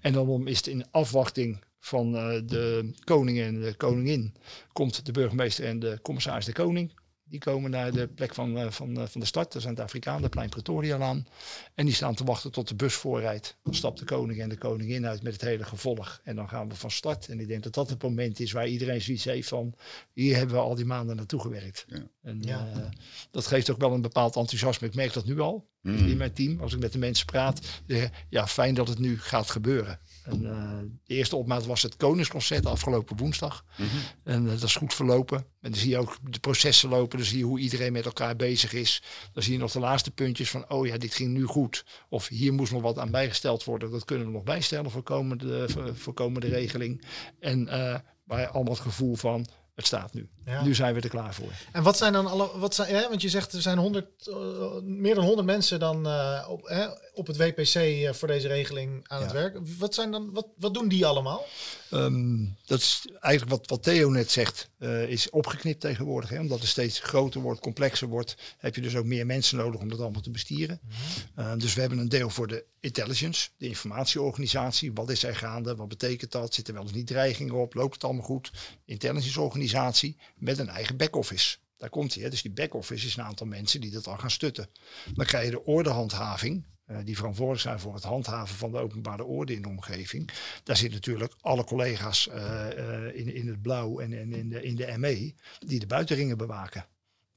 S3: En dan is het in afwachting van de koning en de koningin komt de burgemeester en de commissaris de koning. Die komen naar de plek van, eh, van, eh, van de start. Dat Afrikaan, de Plein Pretorialaan. En die staan te wachten tot de bus voorrijdt. Dan stapt de koning en de koningin uit met het hele gevolg. En dan gaan we van start. En ik denk dat dat het moment is waar iedereen zoiets heeft van... hier hebben we al die maanden naartoe gewerkt.
S1: Ja.
S3: En
S2: Ja.
S3: eh, dat geeft ook wel een bepaald enthousiasme. Ik merk dat nu al
S1: Mm.
S3: in mijn team. Als ik met de mensen praat. zeggen, ja, fijn dat het nu gaat gebeuren. En, eh, de eerste opmaat was het Koningsconcert afgelopen woensdag.
S1: Mhm.
S3: En eh, dat is goed verlopen. En dan zie je ook de processen lopen. Dan zie je hoe iedereen met elkaar bezig is. Dan zie je nog de laatste puntjes van, oh ja, dit ging nu goed. Of hier moest nog wat aan bijgesteld worden. Dat kunnen we nog bijstellen voor komende, voor, voor komende regeling. En uh, waar allemaal het gevoel van, het staat nu.
S2: Ja.
S3: Nu zijn we er klaar voor.
S2: En wat zijn dan alle, wat zijn, hè, want je zegt er zijn 100, uh, meer dan 100 mensen dan uh, op, hè, op het WPC uh, voor deze regeling aan ja. het werk. Wat, zijn dan, wat, wat doen die allemaal?
S3: Um, dat is eigenlijk wat, wat Theo net zegt, uh, is opgeknipt tegenwoordig. Hè? Omdat het steeds groter wordt, complexer wordt, heb je dus ook meer mensen nodig om dat allemaal te bestieren. Mm -hmm. uh, dus we hebben een deel voor de intelligence, de informatieorganisatie. Wat is er gaande? Wat betekent dat? Zitten wel eens niet dreigingen op? Loopt het allemaal goed? Intelligence organisatie met een eigen back-office. Daar komt hij. Dus die back-office is een aantal mensen die dat al gaan stutten. Dan krijg je de ordehandhaving. Uh, die verantwoordelijk zijn voor het handhaven van de openbare orde in de omgeving. Daar zitten natuurlijk alle collega's uh, uh, in, in het blauw en, en in, de, in de ME die de buitenringen bewaken.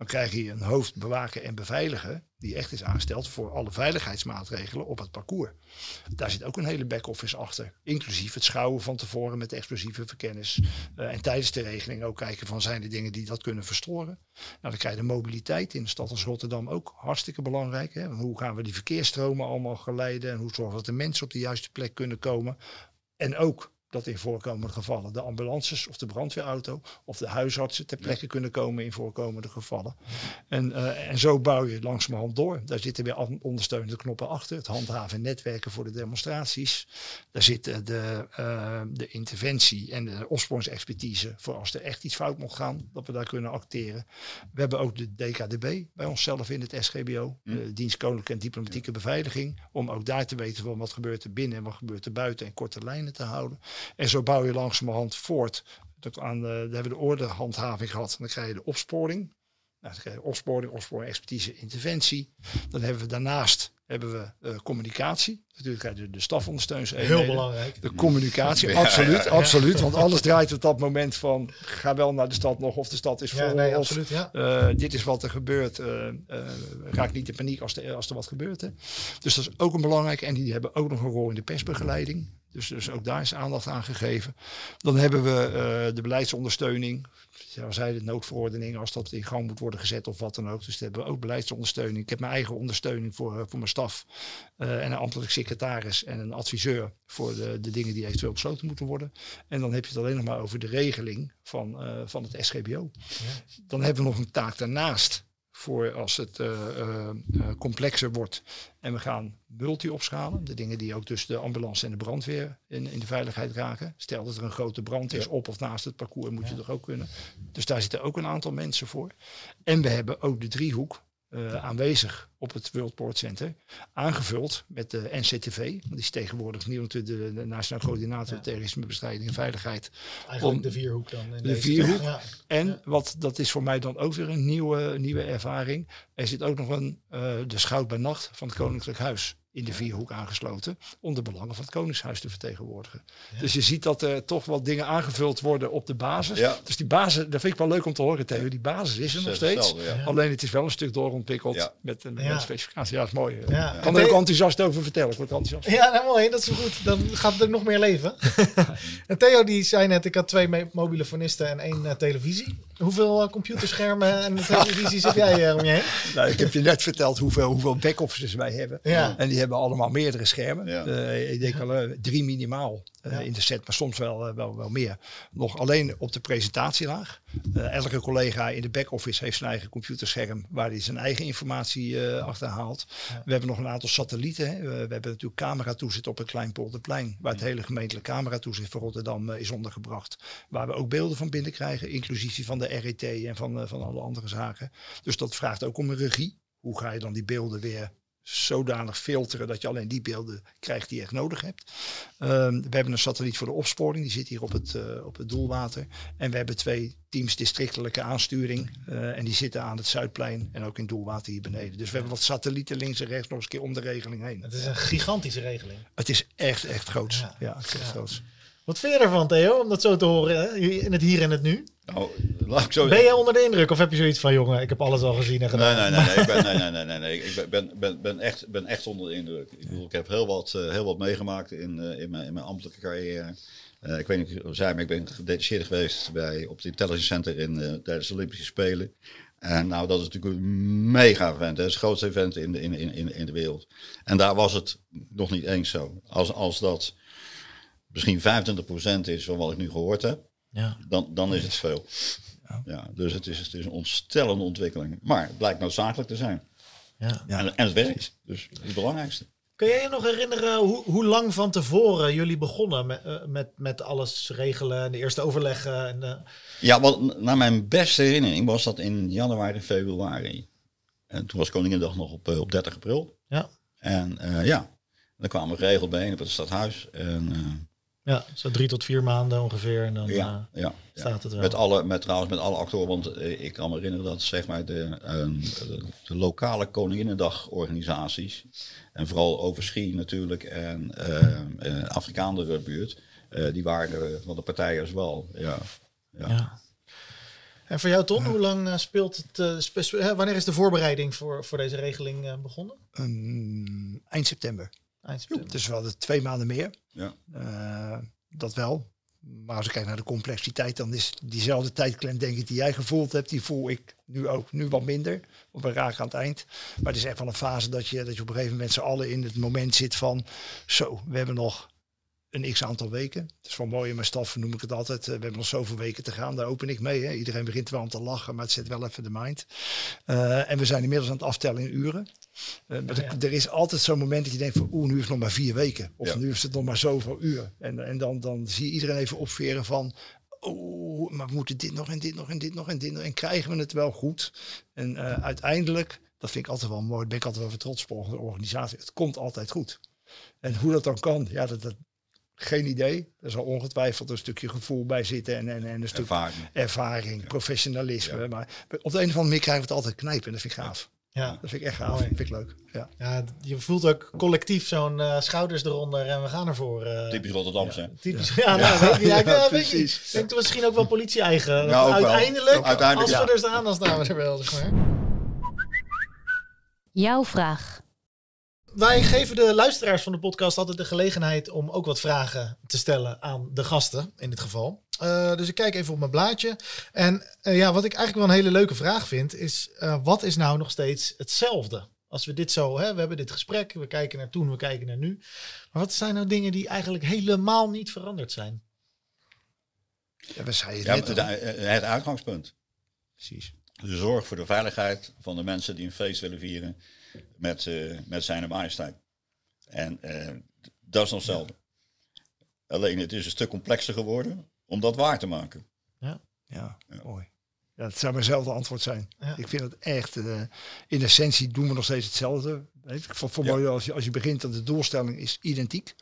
S3: Dan krijg je een hoofd bewaken en beveiligen die echt is aangesteld voor alle veiligheidsmaatregelen op het parcours. Daar zit ook een hele back-office achter. Inclusief het schouwen van tevoren met explosieve verkennis. Uh, en tijdens de regeling ook kijken van zijn er dingen die dat kunnen verstoren. Nou, dan krijg je de mobiliteit in de stad als Rotterdam ook hartstikke belangrijk. Hè? Hoe gaan we die verkeersstromen allemaal geleiden en hoe zorgen we dat de mensen op de juiste plek kunnen komen. En ook dat in voorkomende gevallen de ambulances of de brandweerauto of de huisartsen ter plekke kunnen komen in voorkomende gevallen. En, uh, en zo bouw je langzamerhand door. Daar zitten weer ondersteunende knoppen achter. Het handhaven en netwerken voor de demonstraties. Daar zitten de, uh, de interventie en de opsporingsexpertise voor als er echt iets fout moet gaan, dat we daar kunnen acteren. We hebben ook de DKDB bij onszelf in het SGBO, mm. de Dienst Koninklijke en Diplomatieke Beveiliging, om ook daar te weten van wat gebeurt er binnen en wat gebeurt er buiten en korte lijnen te houden. En zo bouw je langzamerhand voort. Dat aan de, daar hebben we de ordehandhaving gehad. Dan krijg je de opsporing. Nou, dan krijg je opsporing, opsporing, expertise, interventie. Dan hebben we daarnaast hebben we uh, communicatie. Natuurlijk krijg je de stafondersteuners.
S2: Heel belangrijk.
S3: De communicatie, ja, absoluut, ja, ja. absoluut. Want alles draait op dat moment van ga wel naar de stad nog of de stad is vol.
S2: nee,
S3: of,
S2: absoluut, ja.
S3: Uh, dit is wat er gebeurt. Uh, raak niet in paniek als, de, als er wat gebeurt. Hè. Dus dat is ook een belangrijke. En die hebben ook nog een rol in de persbegeleiding. Dus, dus ook daar is aandacht aan gegeven. Dan hebben we uh, de beleidsondersteuning. Zoals zei de noodverordening, als dat in gang moet worden gezet of wat dan ook. Dus hebben we ook beleidsondersteuning. Ik heb mijn eigen ondersteuning voor, voor mijn staf. Uh, en een ambtelijk secretaris en een adviseur voor de, de dingen die eventueel besloten moeten worden. En dan heb je het alleen nog maar over de regeling van, uh, van het SGBO. Ja. Dan hebben we nog een taak daarnaast voor als het eh, eh, eh, complexer wordt. En we gaan multi opschalen. De dingen die ook tussen de ambulance en de brandweer in, in de veiligheid raken. Stel dat er een grote brand is op of naast het parcours, moet je toch ook kunnen. Dus daar zitten ook een aantal mensen voor. En we hebben ook de driehoek eh, aanwezig op het World Port Center. Aangevuld met de NCTV. Want die is tegenwoordig nieuw natuurlijk de, de Nationaal Coördinator Terrorismebestrijding en Veiligheid.
S2: Eigenlijk
S3: Om-
S2: de vierhoek dan. in
S3: de
S2: deze.
S3: vierhoek.
S2: Ja.
S3: En
S2: Ja.
S3: wat, dat is voor mij dan ook weer een nieuwe, nieuwe ervaring. Er zit ook nog een, eh, de schout bij nacht van het Koninklijk Huis in de vierhoek aangesloten. Om de belangen van het Koningshuis te vertegenwoordigen. Dus je ziet dat er toch wat dingen aangevuld worden op de basis.
S1: Ja.
S3: Dus die basis, dat vind ik wel leuk om te horen Theo. Die basis is er nog steeds.
S1: Ja.
S3: Alleen het is wel een stuk doorontwikkeld
S1: Ja.
S3: met, een-
S2: Ja.
S3: specificatie. Ja, dat is mooi. Ik kan er ook enthousiast over vertellen. Ik word enthousiast.
S2: Ja, nou mooi, dat is goed. Dan gaat het ook nog meer leven. en Theo die zei net, ik had twee mobiele fonisten en één eh, televisie. Hoeveel eh, computerschermen en televisies heb jij eh, om je heen?
S3: Nou, ik heb je net verteld hoeveel, hoeveel back-offices wij hebben.
S2: Ja.
S3: En die hebben allemaal meerdere schermen.
S1: Ja.
S3: Eh, ik denk wel eh, drie minimaal eh,
S2: Ja.
S3: in de set, maar soms wel, wel, wel meer. Nog alleen op de presentatielaag. Eh, elke collega in de back-office heeft zijn eigen computerscherm waar hij zijn eigen informatie eh achterhaalt. We hebben nog een aantal satellieten. Hè. We, we hebben natuurlijk cameratoezicht op het Kleinpolderplein, waar het hele gemeentelijk cameratoezicht voor Rotterdam is ondergebracht. Waar we ook beelden van binnenkrijgen, inclusief die van de RET en van, eh, van alle andere zaken. Dus dat vraagt ook om een regie. Hoe ga je dan die beelden weer zodanig filteren dat je alleen die beelden krijgt die je echt nodig hebt. Ehm, we hebben een satelliet voor de opsporing, die zit hier op het, eh, op het doelwater. En we hebben twee teams districtelijke aansturing. eh, en die zitten aan het Zuidplein en ook in doelwater hier beneden. Dus we hebben wat satellieten links en rechts nog eens een keer om de regeling heen.
S2: Het is een gigantische regeling.
S3: Het is echt, echt groots.
S2: Ja.
S3: Ja, het is echt
S2: Ja.
S3: groots.
S2: Wat vind je ervan, Theo, om dat zo te horen hè? in het hier en het nu?
S1: Nou, laat ik zo
S2: Ben je onder de indruk of heb je zoiets van, jongen, ik heb alles al gezien en gedaan?
S1: Nee, nee, nee, nee, ik ben, nee, nee, nee, nee, nee. Ik ben, ben, ben, ben, echt, ben echt onder de indruk. Ik, bedoel, ik heb heel wat, eh, heel wat meegemaakt in, eh, in, mijn, in mijn ambtelijke carrière. Eh, ik weet niet of zei, maar ik ben gedetacheerd geweest bij, op het Intelligence Center in, tijdens de Olympische Spelen. En nou, dat is natuurlijk een mega event. Hè. Het is het grootste event in de, in, in, in, in de wereld. En daar was het nog niet eens zo. Als, als dat misschien 25% is van wat ik nu gehoord heb,
S2: Ja.
S1: dan, dan is het veel. Ja, dus het is, het is een ontstellende ontwikkeling. Maar het blijkt noodzakelijk te zijn.
S2: Ja.
S1: En, en het werkt. Dus is het belangrijkste.
S2: Kun jij je nog herinneren hoe, hoe lang van tevoren jullie begonnen met, eh, met, met alles regelen en de eerste overleggen? En,
S1: Ja, want naar mijn beste herinnering was dat in januari, februari. En toen was Koninginnedag nog op, eh, op 30 april.
S2: ja.
S1: En eh, ja, dan kwamen we geregeld bijeen op het stadhuis. En
S2: ja, zo drie tot vier maanden ongeveer. En dan
S1: ja,
S2: eh,
S1: ja,
S2: staat het wel.
S1: Met alle, met trouwens met alle actoren, want eh, ik kan me herinneren dat zeg maar de, ehm, de, de lokale Koninginnedag-organisaties, en vooral Overschie natuurlijk en ehm eh Afrikaanse buurt, eh, die waren van de partijen wel. Ja. Ja.
S2: Ja. En voor jou, Ton, hoe lang speelt het? eh, spe- wanneer is de voorbereiding voor, voor deze regeling eh, begonnen?
S3: Ehm, eind september.
S2: Eind september.
S3: Dus we hadden twee maanden meer.
S1: Ja.
S3: Eh, dat wel. Maar als ik kijk naar de complexiteit, dan is diezelfde tijdklem, denk ik, die jij gevoeld hebt, die voel ik nu ook. Nu wat minder, want we raken aan het eind. Maar het is echt wel een fase dat je, dat je op een gegeven moment z'n allen in het moment zit van, zo, we hebben nog een x aantal weken. Het is wel mooi in mijn staf, noem ik het altijd. eh, We hebben nog zoveel weken te gaan, daar open ik mee. Hè. Iedereen begint wel aan te lachen, maar het zet wel even de mind. Eh, en we zijn inmiddels aan het aftellen in uren. Eh, maar er- er is altijd zo'n moment dat je denkt van oeh, nu is het nog maar vier weken. Of
S1: Ja.
S3: nu is het nog maar zoveel uur. En, en dan, dan zie je iedereen even opveren van oeh, maar we moeten dit nog en dit nog en dit nog en dit nog. En krijgen we het wel goed? En eh, uiteindelijk, dat vind ik altijd wel mooi, ben ik altijd wel trots op de organisatie. Het komt altijd goed. En hoe dat dan kan, ja, dat, dat geen idee. Er zal ongetwijfeld een stukje gevoel bij zitten en, en, en een stuk
S1: Ervaring.
S3: ervaring, professionalisme. Maar op de een of andere manier krijgen we het altijd knijpen en dat vind ik gaaf.
S2: Ja.
S3: Dat vind ik echt gaaf.
S2: Mooi.
S3: vind ik leuk. Ja.
S2: ja, je voelt ook collectief zo'n eh, schouders eronder en we gaan ervoor. eh,
S1: Typisch Rotterdamse. hè?
S2: Typisch. Ja, nou, weet ik niet. Ja, ik, ja, niet.
S3: precies.
S2: Ik denk dat misschien ook wel politie-eigen.
S1: Ja, wel.
S2: uiteindelijk,
S1: Uiteindelijk,
S2: als we
S1: ja.
S2: er staan, dan staan we er wel. Zeg maar.
S6: Jouw vraag.
S2: Wij geven de luisteraars van de podcast altijd de gelegenheid om ook wat vragen te stellen aan de gasten, in dit geval. Eh, dus ik kijk even op mijn blaadje. En eh, ja, wat ik eigenlijk wel een hele leuke vraag vind, is eh, wat is nou nog steeds hetzelfde? Als we dit zo, hè, we hebben dit gesprek, we kijken naar toen, we kijken naar nu. Maar wat zijn nou dingen die eigenlijk helemaal niet veranderd zijn?
S3: Ja, we zeiden
S1: Ja,
S3: net
S1: het, het uitgangspunt.
S3: Precies.
S1: de zorg voor de veiligheid van de mensen die een feest willen vieren met, eh, met zijn majesteit. En eh, dat is nog hetzelfde. Alleen het is een stuk complexer geworden om dat waar te maken.
S3: Ja, mooi. Ja, het zou mijnzelfde antwoord zijn.
S2: Ja.
S3: Ik vind het echt, eh, in essentie doen we nog steeds hetzelfde. Weet je, voor, voor
S1: Ja.
S3: mij als, je, als je begint, dat de doelstelling is identiek.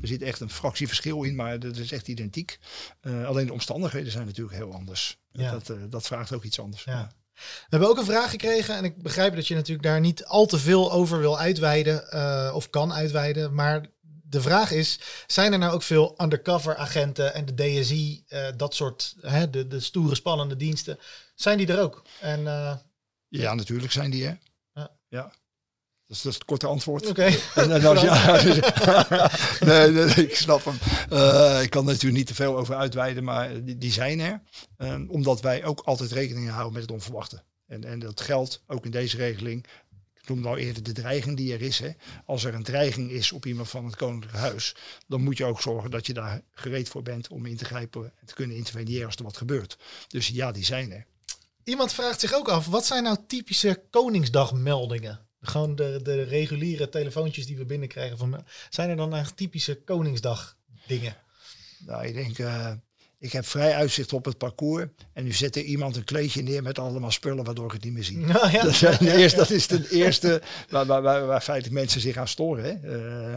S3: Er zit echt een fractieverschil in, maar dat is echt identiek. Eh, alleen de omstandigheden zijn natuurlijk heel anders.
S2: Ja.
S3: Dat, eh, dat vraagt ook iets anders.
S2: Ja. We hebben ook een vraag gekregen en ik begrijp dat je natuurlijk daar niet al te veel over wil uitweiden eh, of kan uitweiden. Maar de vraag is, zijn er nou ook veel undercover agenten en de DSI, eh, dat soort, hè, de, de stoere spannende diensten, zijn die er ook? En eh,
S3: Ja, natuurlijk zijn die, hè?
S2: Ja.
S3: Ja. Dat is, dat is het korte antwoord.
S2: oké.
S3: En, en als je- nee, nee, nee, ik snap hem. Eh, ik kan er natuurlijk niet te veel over uitweiden, maar die, die zijn er. Ehm, omdat wij ook altijd rekening houden met het onverwachte. En, en dat geldt ook in deze regeling. Ik noemde al eerder de dreiging die er is. Hè. Als er een dreiging is op iemand van het Koninklijk Huis, dan moet je ook zorgen dat je daar gereed voor bent om in te grijpen en te kunnen interveneren als er wat gebeurt. Dus ja, die zijn er.
S2: Iemand vraagt zich ook af, wat zijn nou typische Koningsdagmeldingen? Gewoon de, de reguliere telefoontjes die we binnenkrijgen. Van, zijn er dan echt typische Koningsdag dingen?
S3: Nou, ik denk, eh, ik heb vrij uitzicht op het parcours. En nu zet er iemand een kleedje neer met allemaal spullen waardoor ik het niet meer zie.
S2: Nou ja,
S3: Dat, zijn de eerste, dat is de eerste waar, waar, waar, waar feitelijk mensen zich aan storen. Hè. Eh,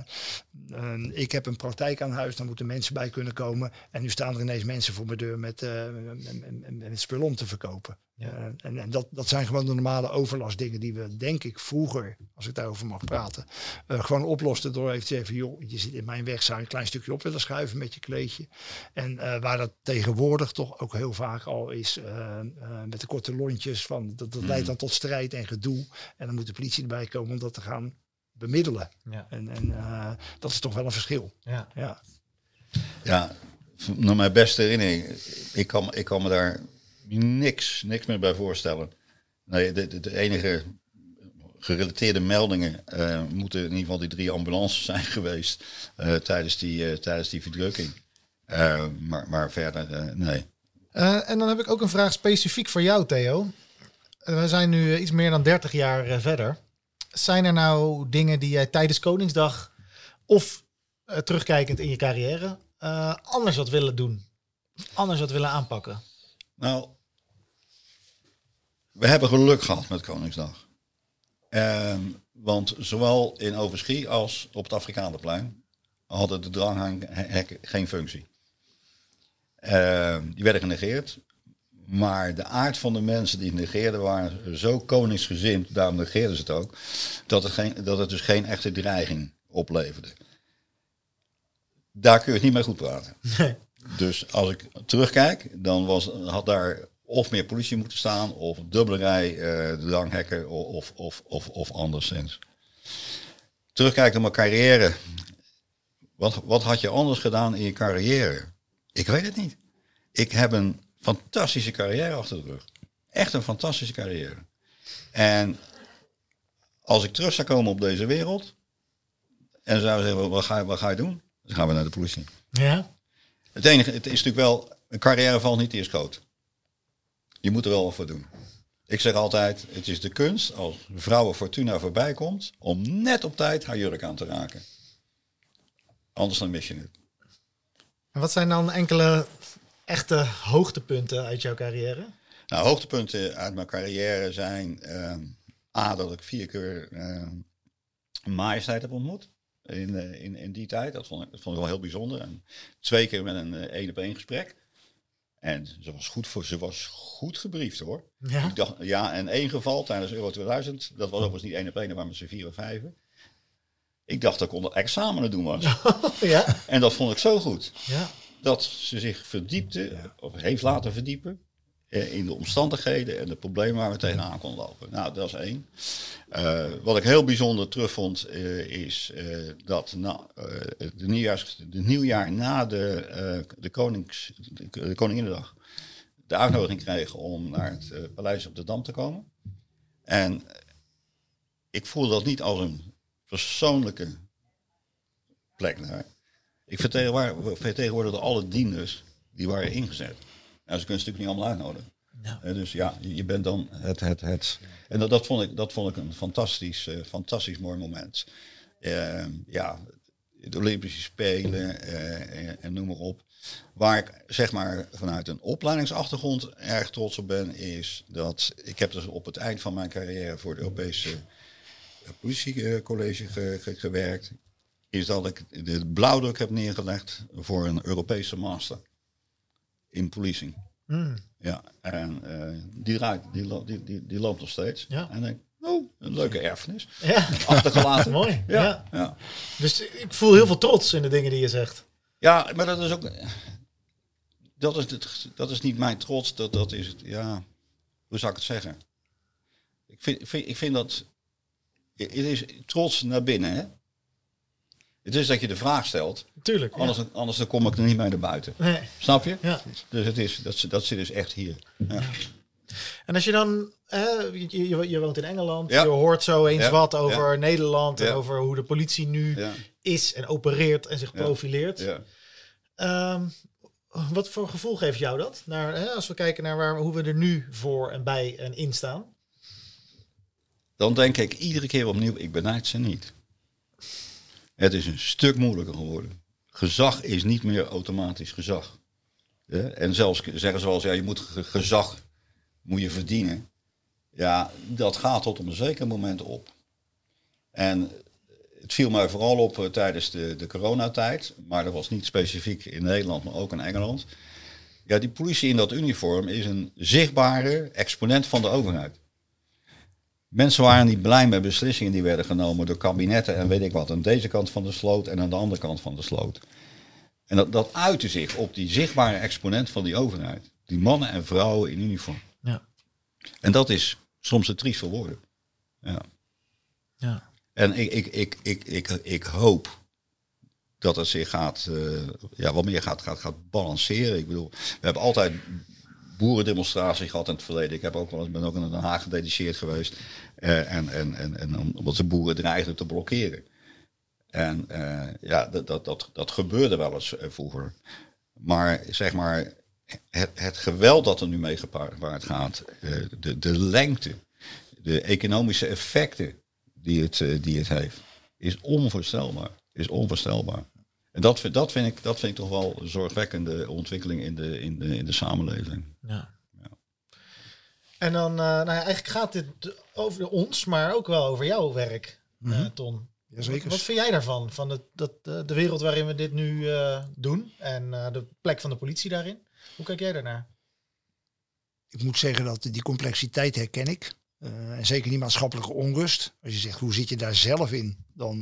S3: eh, ik heb een praktijk aan huis, daar moeten mensen bij kunnen komen. En nu staan er ineens mensen voor mijn deur met, eh, met, met, met spullen om te verkopen.
S2: Ja.
S3: Eh, en en dat, dat zijn gewoon de normale overlastdingen die we, denk ik, vroeger, als ik daarover mag praten, eh, gewoon oplosten door even te zeggen, joh, je zit in mijn weg, zou je een klein stukje op willen schuiven met je kleedje. En eh, waar dat tegenwoordig toch ook heel vaak al is, eh, eh, met de korte lontjes, van, dat, dat leidt dan tot strijd en gedoe. En dan moet de politie erbij komen om dat te gaan bemiddelen.
S2: Ja.
S3: En, en eh, dat is toch wel een verschil.
S2: ja.
S3: Ja.
S1: Ja, naar mijn beste herinnering, ik kan, ik kan me daar niks, niks meer bij voorstellen. Nee, de, enige gerelateerde meldingen eh, moeten in ieder geval die drie ambulances zijn geweest eh, tijdens, die, eh, tijdens die verdrukking. Maar, maar verder, nee.
S2: En dan heb ik ook een vraag specifiek voor jou, Theo. We zijn nu iets meer dan 30 jaar verder. Zijn er nou dingen die jij tijdens Koningsdag of terugkijkend in je carrière anders had willen doen? Anders had willen aanpakken?
S1: Nou, we hebben geluk gehad met Koningsdag. Ehm, want zowel in Overschie als op het Afrikaanderplein hadden de dranghekken geen functie. Ehm, die werden genegeerd. Maar de aard van de mensen die het negeerden waren zo koningsgezind, daarom negeerden ze het ook, dat het, geen, dat het dus geen echte dreiging opleverde. Daar kun je het niet mee goed praten. Dus als ik terugkijk, dan was, had daar of meer politie moeten staan, of dubbele rij eh dranghekken, of, of, of, of anderszins. Terugkijken naar mijn carrière. Wat, wat had je anders gedaan in je carrière? Ik weet het niet. Ik heb een fantastische carrière achter de rug. Echt een fantastische carrière. En als ik terug zou komen op deze wereld en zou zeggen, wat ga, je- wat ga je doen? Dan gaan we naar de politie.
S2: Ja.
S1: Het enige, het is natuurlijk wel, een carrière valt niet eerst groot. Je moet er wel wat voor doen. Ik zeg altijd, het is de kunst als vrouwen Fortuna voorbij komt, om net op tijd haar jurk aan te raken. Anders dan mis je het.
S2: En wat zijn dan enkele echte hoogtepunten uit jouw carrière?
S1: Nou, hoogtepunten uit mijn carrière zijn ehm, A, dat ik vier keer een majesteit heb ontmoet. In, eh, in, in die tijd. Dat vond, ik, dat vond ik wel heel bijzonder. En twee keer met een één op één gesprek. En ze was goed, voor, ze was goed gebriefd hoor.
S2: Ja.
S1: Ik dacht, ja, en één geval tijdens Euro 2000. Dat was overigens niet één op één, maar met z'n vier of vijf. Ik dacht dat ik onder examen doen was.
S2: ja.
S1: En dat vond ik zo goed
S2: Ja.
S1: dat ze zich verdiepte, of heeft laten verdiepen, in de omstandigheden en de problemen waar we tegenaan konden lopen. Nou, dat is één. Eh, wat ik heel bijzonder terugvond, eh, is eh, dat na, eh, de, nieuwjaars, de nieuwjaar na de, eh, de, konings, de, de Koninginnedag de uitnodiging kreeg om naar het eh, paleis op de Dam te komen. En ik voelde dat niet als een persoonlijke plek daar. Ik vertegenwoordigde, alle dienders die waren ingezet. Nou, ze kunnen ze natuurlijk niet allemaal uitnodigen.
S2: Ja.
S1: Eh, dus ja, je bent dan het, het, het. En dat, dat, vond ik, dat vond ik een fantastisch, eh, fantastisch mooi moment. Eh, ja, de Olympische Spelen eh, en, en noem maar op. Waar ik zeg maar vanuit een opleidingsachtergrond erg trots op ben, is dat ik heb dus op het eind van mijn carrière voor het Europese eh, politiecollege ge- ge- gewerkt. Is dat ik de blauwdruk heb neergelegd voor een Europese master in policing.
S2: Mm.
S1: Ja, en eh, die, draait, die, lo- die, die, die loopt nog steeds.
S2: Ja.
S1: En denk, oh, een leuke erfenis.
S2: Ja,
S1: Achtergelaten.
S2: mooi.
S1: Ja,
S2: Ja.
S1: ja.
S2: Dus ik voel heel veel trots in de dingen die je zegt.
S1: Ja, maar dat is ook. Dat is, het, dat is niet mijn trots. Dat, dat is het. Ja, hoe zou ik het zeggen? Ik vind, vind, ik vind dat. Het is trots naar binnen, hè? Het is dat je de vraag stelt.
S2: Tuurlijk. ja.
S1: Anders, anders dan kom ik er niet mee naar buiten.
S2: Nee.
S1: Snap je?
S2: Ja.
S1: Dus het is, dat, dat zit dus echt hier. Ja.
S2: En als je dan, je, je, je woont in Engeland,
S1: Ja.
S2: je hoort zo eens
S1: Ja.
S2: wat over Nederland en over hoe de politie nu is en opereert en zich profileert.
S1: Ja.
S2: Ehm, wat voor gevoel geeft jou dat? Naar, als we kijken naar waar, hoe we er nu voor en bij en in staan.
S1: dan denk ik iedere keer opnieuw, ik benijd ze niet. Het is een stuk moeilijker geworden. Gezag is niet meer automatisch gezag. En zelfs zeggen ze ja, je moet ge- gezag moet je verdienen. Ja, dat gaat tot op een zeker moment op. En het viel mij vooral op eh, tijdens de, de coronatijd, maar dat was niet specifiek in Nederland, maar ook in Engeland. Ja, die politie in dat uniform is een zichtbare exponent van de overheid. Mensen waren niet blij met beslissingen die werden genomen door kabinetten en weet ik wat. Aan deze kant van de sloot en aan de andere kant van de sloot. En dat, dat uitte zich op die zichtbare exponent van die overheid. Die mannen en vrouwen in uniform.
S2: Ja.
S1: En dat is soms te triest voor woorden. Ja.
S2: Ja.
S1: En ik, ik, ik, ik, ik, ik hoop dat het zich gaat, eh, ja, wat meer gaat, gaat, gaat balanceren. Ik bedoel, we hebben altijd boerendemonstratie gehad in het verleden. Ik heb ook wel eens, ben ook in Den Haag gedetacheerd geweest. Eh, en, en, en, en om- omdat de boeren dreigden te blokkeren. En eh, ja, dat, dat, dat, dat gebeurde wel eens eh, vroeger. Maar zeg maar, het, het geweld dat er nu mee gepaard gaat, de, de lengte, de economische effecten die het, die het heeft, is onvoorstelbaar. Is onvoorstelbaar. En dat, vind- dat, vind ik, dat vind ik toch wel een zorgwekkende ontwikkeling in de, in de, in de samenleving.
S2: Ja. En dan, nou ja, eigenlijk gaat dit over ons, maar ook wel over jouw werk, eh, Ton.
S3: Jazeker.
S2: Wat vind jij daarvan? Van de, dat, eh, de wereld waarin we dit nu eh, doen en de plek van de politie daarin? Hoe kijk jij daarnaar?
S3: Ik moet zeggen dat die complexiteit herken ik. En zeker die maatschappelijke onrust. Als je zegt, hoe zit je daar zelf in? Dan,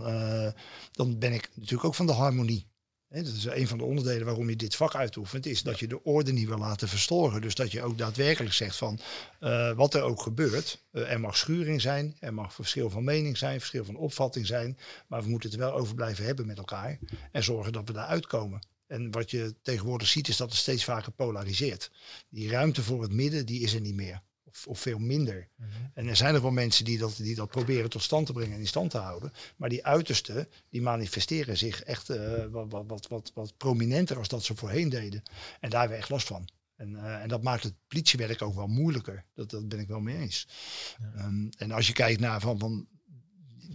S3: dan ben ik natuurlijk ook van de harmonie. Dat is een van de onderdelen waarom je dit vak uitoefent. Is dat je de orde niet wil laten verstoren. Dus dat je ook daadwerkelijk zegt van eh, wat er ook gebeurt. eh, er mag schuring zijn. Er mag verschil van mening zijn. Verschil van opvatting zijn. Maar we moeten het wel over blijven hebben met elkaar. En zorgen dat we daar uitkomen. En wat je tegenwoordig ziet is dat het steeds vaker polariseert. Die ruimte voor het midden, die is er niet meer. Of, veel minder. En er zijn er wel mensen die dat, die dat proberen tot stand te brengen en in stand te houden. Maar die uitersten, die manifesteren zich echt eh, wat, wat, wat, wat, wat prominenter als dat ze voorheen deden. En daar hebben we echt last van. En, eh, en dat maakt het politiewerk ook wel moeilijker. Dat, dat ben ik wel mee eens. Ehm, en als je kijkt naar van, van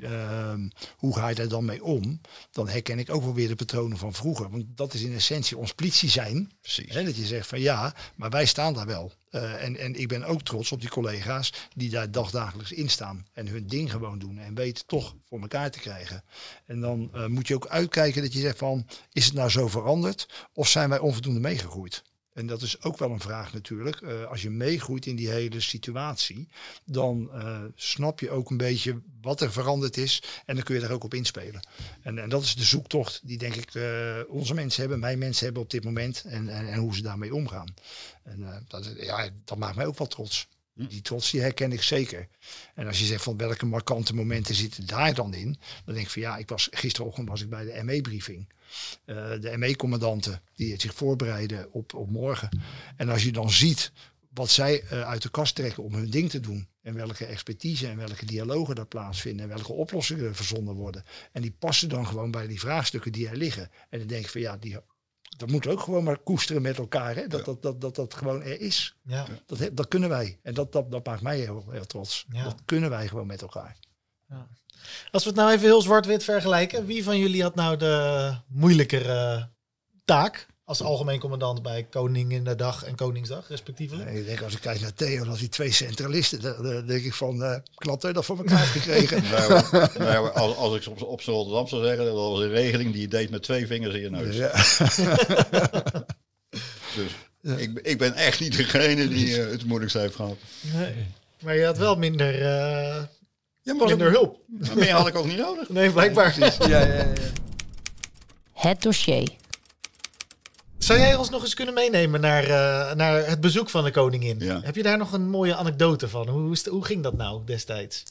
S3: ehm, hoe ga je daar dan mee om, dan herken ik ook wel weer de patronen van vroeger. Want dat is in essentie ons politie zijn.
S1: Precies.
S3: Hè, dat je zegt van ja, maar wij staan daar wel. Eh, en, en ik ben ook trots op die collega's die daar dagdagelijks in staan. En hun ding gewoon doen. En weten toch voor elkaar te krijgen. En dan eh, moet je ook uitkijken dat je zegt van, is het nou zo veranderd? Of zijn wij onvoldoende meegegroeid? En dat is ook wel een vraag natuurlijk. Eh, als je meegroeit in die hele situatie, dan eh, snap je ook een beetje wat er veranderd is. En dan kun je daar ook op inspelen. En, en dat is de zoektocht die denk ik eh, onze mensen hebben, mijn mensen hebben op dit moment. En, en, en hoe ze daarmee omgaan. En dat, ja, dat maakt mij ook wel trots. Die trots die herken ik zeker. En als je zegt van welke markante momenten zitten daar dan in, dan denk ik van ja, ik was gisterochtend was ik bij de ME-briefing. Eh, de ME-commandanten die zich voorbereiden op, op morgen. En als je dan ziet wat zij eh, uit de kast trekken om hun ding te doen. En welke expertise en welke dialogen daar plaatsvinden. En welke oplossingen er verzonnen worden. En die passen dan gewoon bij die vraagstukken die er liggen. En dan denk ik van ja, die dat moeten we ook gewoon maar koesteren met elkaar. Hè? Dat, dat, dat, dat dat gewoon er is.
S2: Ja.
S3: Dat, dat kunnen wij. En dat, dat, dat maakt mij heel, heel trots.
S2: Ja.
S3: Dat kunnen wij gewoon met elkaar.
S2: Als we het nou even heel zwart-wit vergelijken. Wie van jullie had nou de moeilijkere taak als algemeen commandant bij Koninginnedag en Koningsdag respectievelijk?
S3: En ik denk, als ik kijk naar Theo, als die twee centralisten, dan, dan denk ik van, eh klap dat voor elkaar gekregen.
S1: Nou, nou, als, als ik op, op z'n Rotterdam zou zeggen, dat was een regeling die je deed met twee vingers in je neus.
S3: Ja.
S1: Dus ik, ik ben echt niet degene die eh, het moeilijkst heeft gehad.
S2: Nee. Maar je had wel minder, eh,
S1: Ja, maar
S2: minder hulp.
S1: meer had ik ook niet nodig.
S2: Nee, blijkbaar.
S3: Ja, ja, ja.
S6: Het dossier.
S2: Zou jij ons nog eens kunnen meenemen naar, eh, naar het bezoek van de koningin?
S1: Ja.
S2: Heb je daar nog een mooie anekdote van? Hoe, hoe, ging dat nou destijds?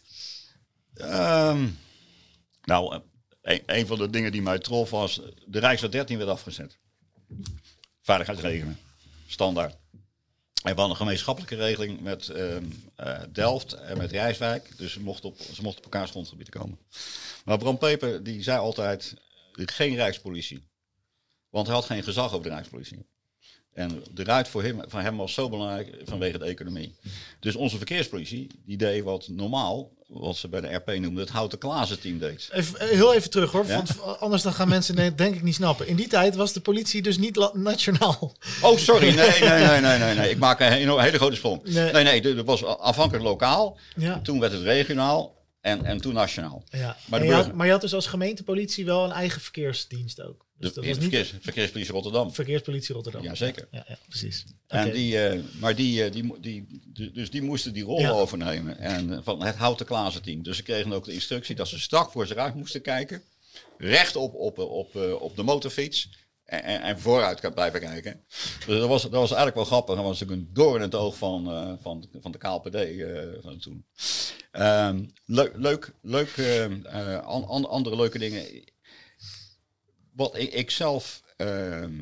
S1: Ehm, nou, eh, een, een van de dingen die mij trof was, de Rijksweg 13 werd afgezet. Veiligheidsregelingen, standaard. We hadden een gemeenschappelijke regeling met ehm, eh, Delft en met Rijswijk. Dus ze mochten op, ze mochten op elkaars grondgebied komen. Maar Bram Peper die zei altijd, geen Rijkspolitie. Want hij had geen gezag over de Rijkspolitie. En de ruit voor hem, van hem was zo belangrijk vanwege de economie. Dus onze verkeerspolitie, die deed wat normaal, wat ze bij de RP noemden, het houten Klaassen team deed.
S2: Even, eh, heel even terug hoor,
S1: Ja?
S2: want anders dan gaan mensen het denk ik niet snappen. In die tijd was de politie dus niet nationaal.
S1: Oh, sorry. Nee, nee, nee, nee, nee. nee. Ik maak een hele, grote sprong.
S2: Nee.
S1: Nee, nee, dat was afhankelijk lokaal.
S2: Ja.
S1: Toen werd het regionaal en, en toen nationaal.
S2: Ja.
S1: Maar
S2: je had, maar je had dus als gemeentepolitie wel een eigen verkeersdienst ook. Dus dat niet
S1: verkeers, verkeerspolitie Rotterdam.
S2: verkeerspolitie Rotterdam.
S1: Jazeker.
S2: Ja, ja precies.
S1: En die, eh, maar die, eh, die, die, dus die moesten die rol
S2: Ja.
S1: overnemen. En eh, van het houten Klaassen team. Dus ze kregen ook de instructie dat ze strak voor zich uit moesten kijken. Recht op, op, op, op de motorfiets. En, en, en vooruit kan blijven kijken. Dus dat was, dat was eigenlijk wel grappig. Dat was natuurlijk een door in het oog van, van, van de KLPD van toen. Ehm, leuk, leuk, leuk eh, eh, an- an- andere leuke dingen. Wat ik, zelf ehm,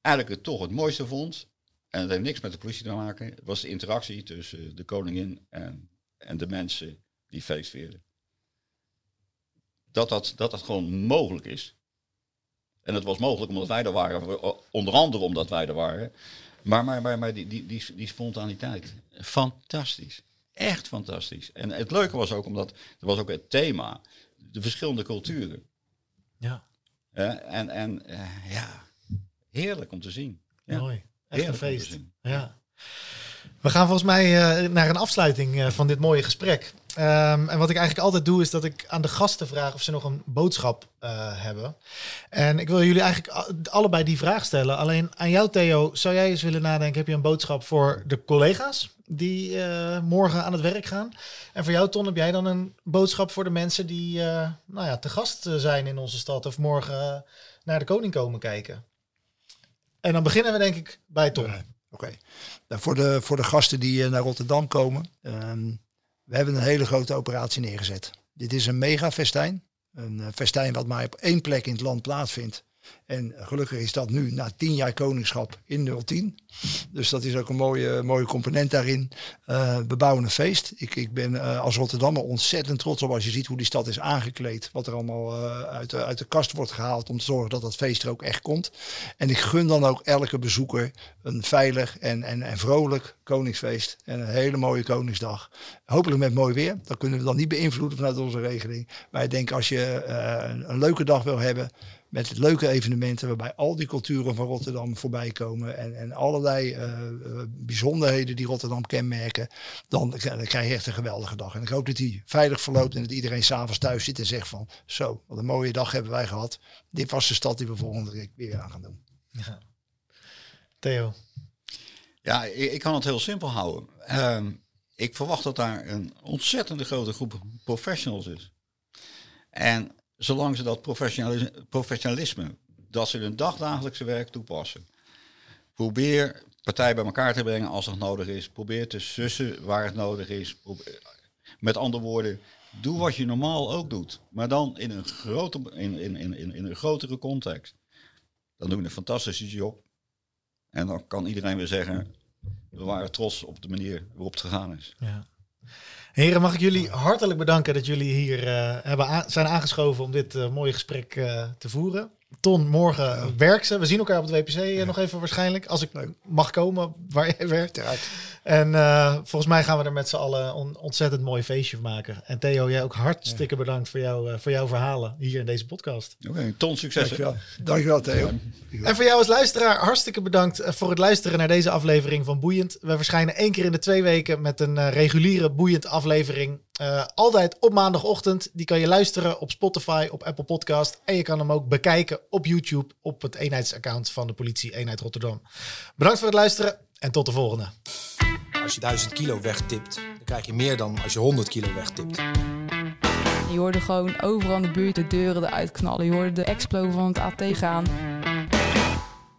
S1: eigenlijk het toch het mooiste vond, en dat heeft niks met de politie te maken, was de interactie tussen de koningin en, en de mensen die feestvierden. Dat dat, dat dat gewoon mogelijk is. En het was mogelijk omdat wij er waren, onder andere omdat wij er waren. Maar, maar, maar, maar die, die, die, die spontaniteit, fantastisch. Echt fantastisch. En het leuke was ook omdat, er was ook het thema, de verschillende culturen.
S2: Ja,
S1: en en eh, ja, heerlijk om te zien. Ja.
S2: mooi. Echt een feest. Ja. We gaan volgens mij eh, naar een afsluiting eh, van dit mooie gesprek. Ehm, en wat ik eigenlijk altijd doe, is dat ik aan de gasten vraag of ze nog een boodschap hebben. En ik wil jullie eigenlijk allebei die vraag stellen. Alleen aan jou, Theo, zou jij eens willen nadenken? Heb je een boodschap voor de collega's die eh, morgen aan het werk gaan? En voor jou, Ton, heb jij dan een boodschap voor de mensen die eh, nou ja, te gast eh, zijn in onze stad of morgen naar de koning komen kijken? En dan beginnen we denk ik bij Ton.
S3: Oké. Nou, voor, de, voor de gasten die naar Rotterdam komen. ehm, we hebben een hele grote operatie neergezet. Dit is een mega festijn. Een festijn wat maar op één plek in het land plaatsvindt. En gelukkig is dat nu na tien jaar koningschap in 010. Dus dat is ook een mooie, mooie component daarin. Eh, we bouwen een feest. Ik, ik ben eh, als Rotterdammer ontzettend trots op als je ziet hoe die stad is aangekleed. Wat er allemaal eh, uit, de, uit de kast wordt gehaald om te zorgen dat dat feest er ook echt komt. En ik gun dan ook elke bezoeker een veilig en, en, en vrolijk Koningsfeest. En een hele mooie Koningsdag. Hopelijk met mooi weer. Dat kunnen we dan niet beïnvloeden vanuit onze regeling. Maar ik denk als je eh, een leuke dag wil hebben. Met leuke evenementen waarbij al die culturen van Rotterdam voorbij komen. En, en allerlei eh, eh, bijzonderheden die Rotterdam kenmerken. Dan, dan krijg je echt een geweldige dag. En ik hoop dat die veilig verloopt. En dat iedereen s'avonds thuis zit en zegt van... Zo, wat een mooie dag hebben wij gehad. Dit was de stad die we volgende week weer aan gaan doen.
S2: Ja. Theo.
S1: Ja, ik, ik kan het heel simpel houden. Ehm, ik verwacht dat daar een ontzettende grote groep professionals is. En zolang ze dat professionalisme, professionalisme dat ze hun dagdagelijkse werk toepassen. Probeer partijen bij elkaar te brengen als dat nodig is. Probeer te sussen waar het nodig is. Met andere woorden, doe wat je normaal ook doet. Maar dan in een, grote, in, in, in, in, een grotere context. Dan doe je een fantastische job. En dan kan iedereen weer zeggen, we waren trots op de manier waarop het gegaan is.
S2: Ja. Heren, mag ik jullie hartelijk bedanken dat jullie hier eh, hebben zijn aangeschoven om dit eh, mooie gesprek eh, te voeren. Ton, morgen werkt ze. We zien elkaar op het WPC nog even waarschijnlijk. Als ik mag komen waar jij werkt. En eh, volgens mij gaan we er met z'n allen een ontzettend mooi feestje van maken. En Theo, jij ook hartstikke bedankt voor, jou, eh, voor jouw verhalen hier in deze podcast.
S1: Oké, ton succes.
S3: Dankjewel. Dankjewel Theo.
S2: En voor jou als luisteraar, hartstikke bedankt eh, voor het luisteren naar deze aflevering van Boeiend. We verschijnen één keer in de twee weken met een reguliere Boeiend aflevering. Eh, altijd op maandagochtend. Die kan je luisteren op Spotify, op Apple Podcast. En je kan hem ook bekijken op YouTube op het eenheidsaccount van de politie Eenheid Rotterdam. Bedankt voor het luisteren en tot de volgende.
S4: Als je 1000 kilo wegtipt, dan krijg je meer dan als je 100 kilo wegtipt.
S5: Je hoorde gewoon overal in de buurt de deuren eruit knallen. Je hoorde de explo van het AT gaan.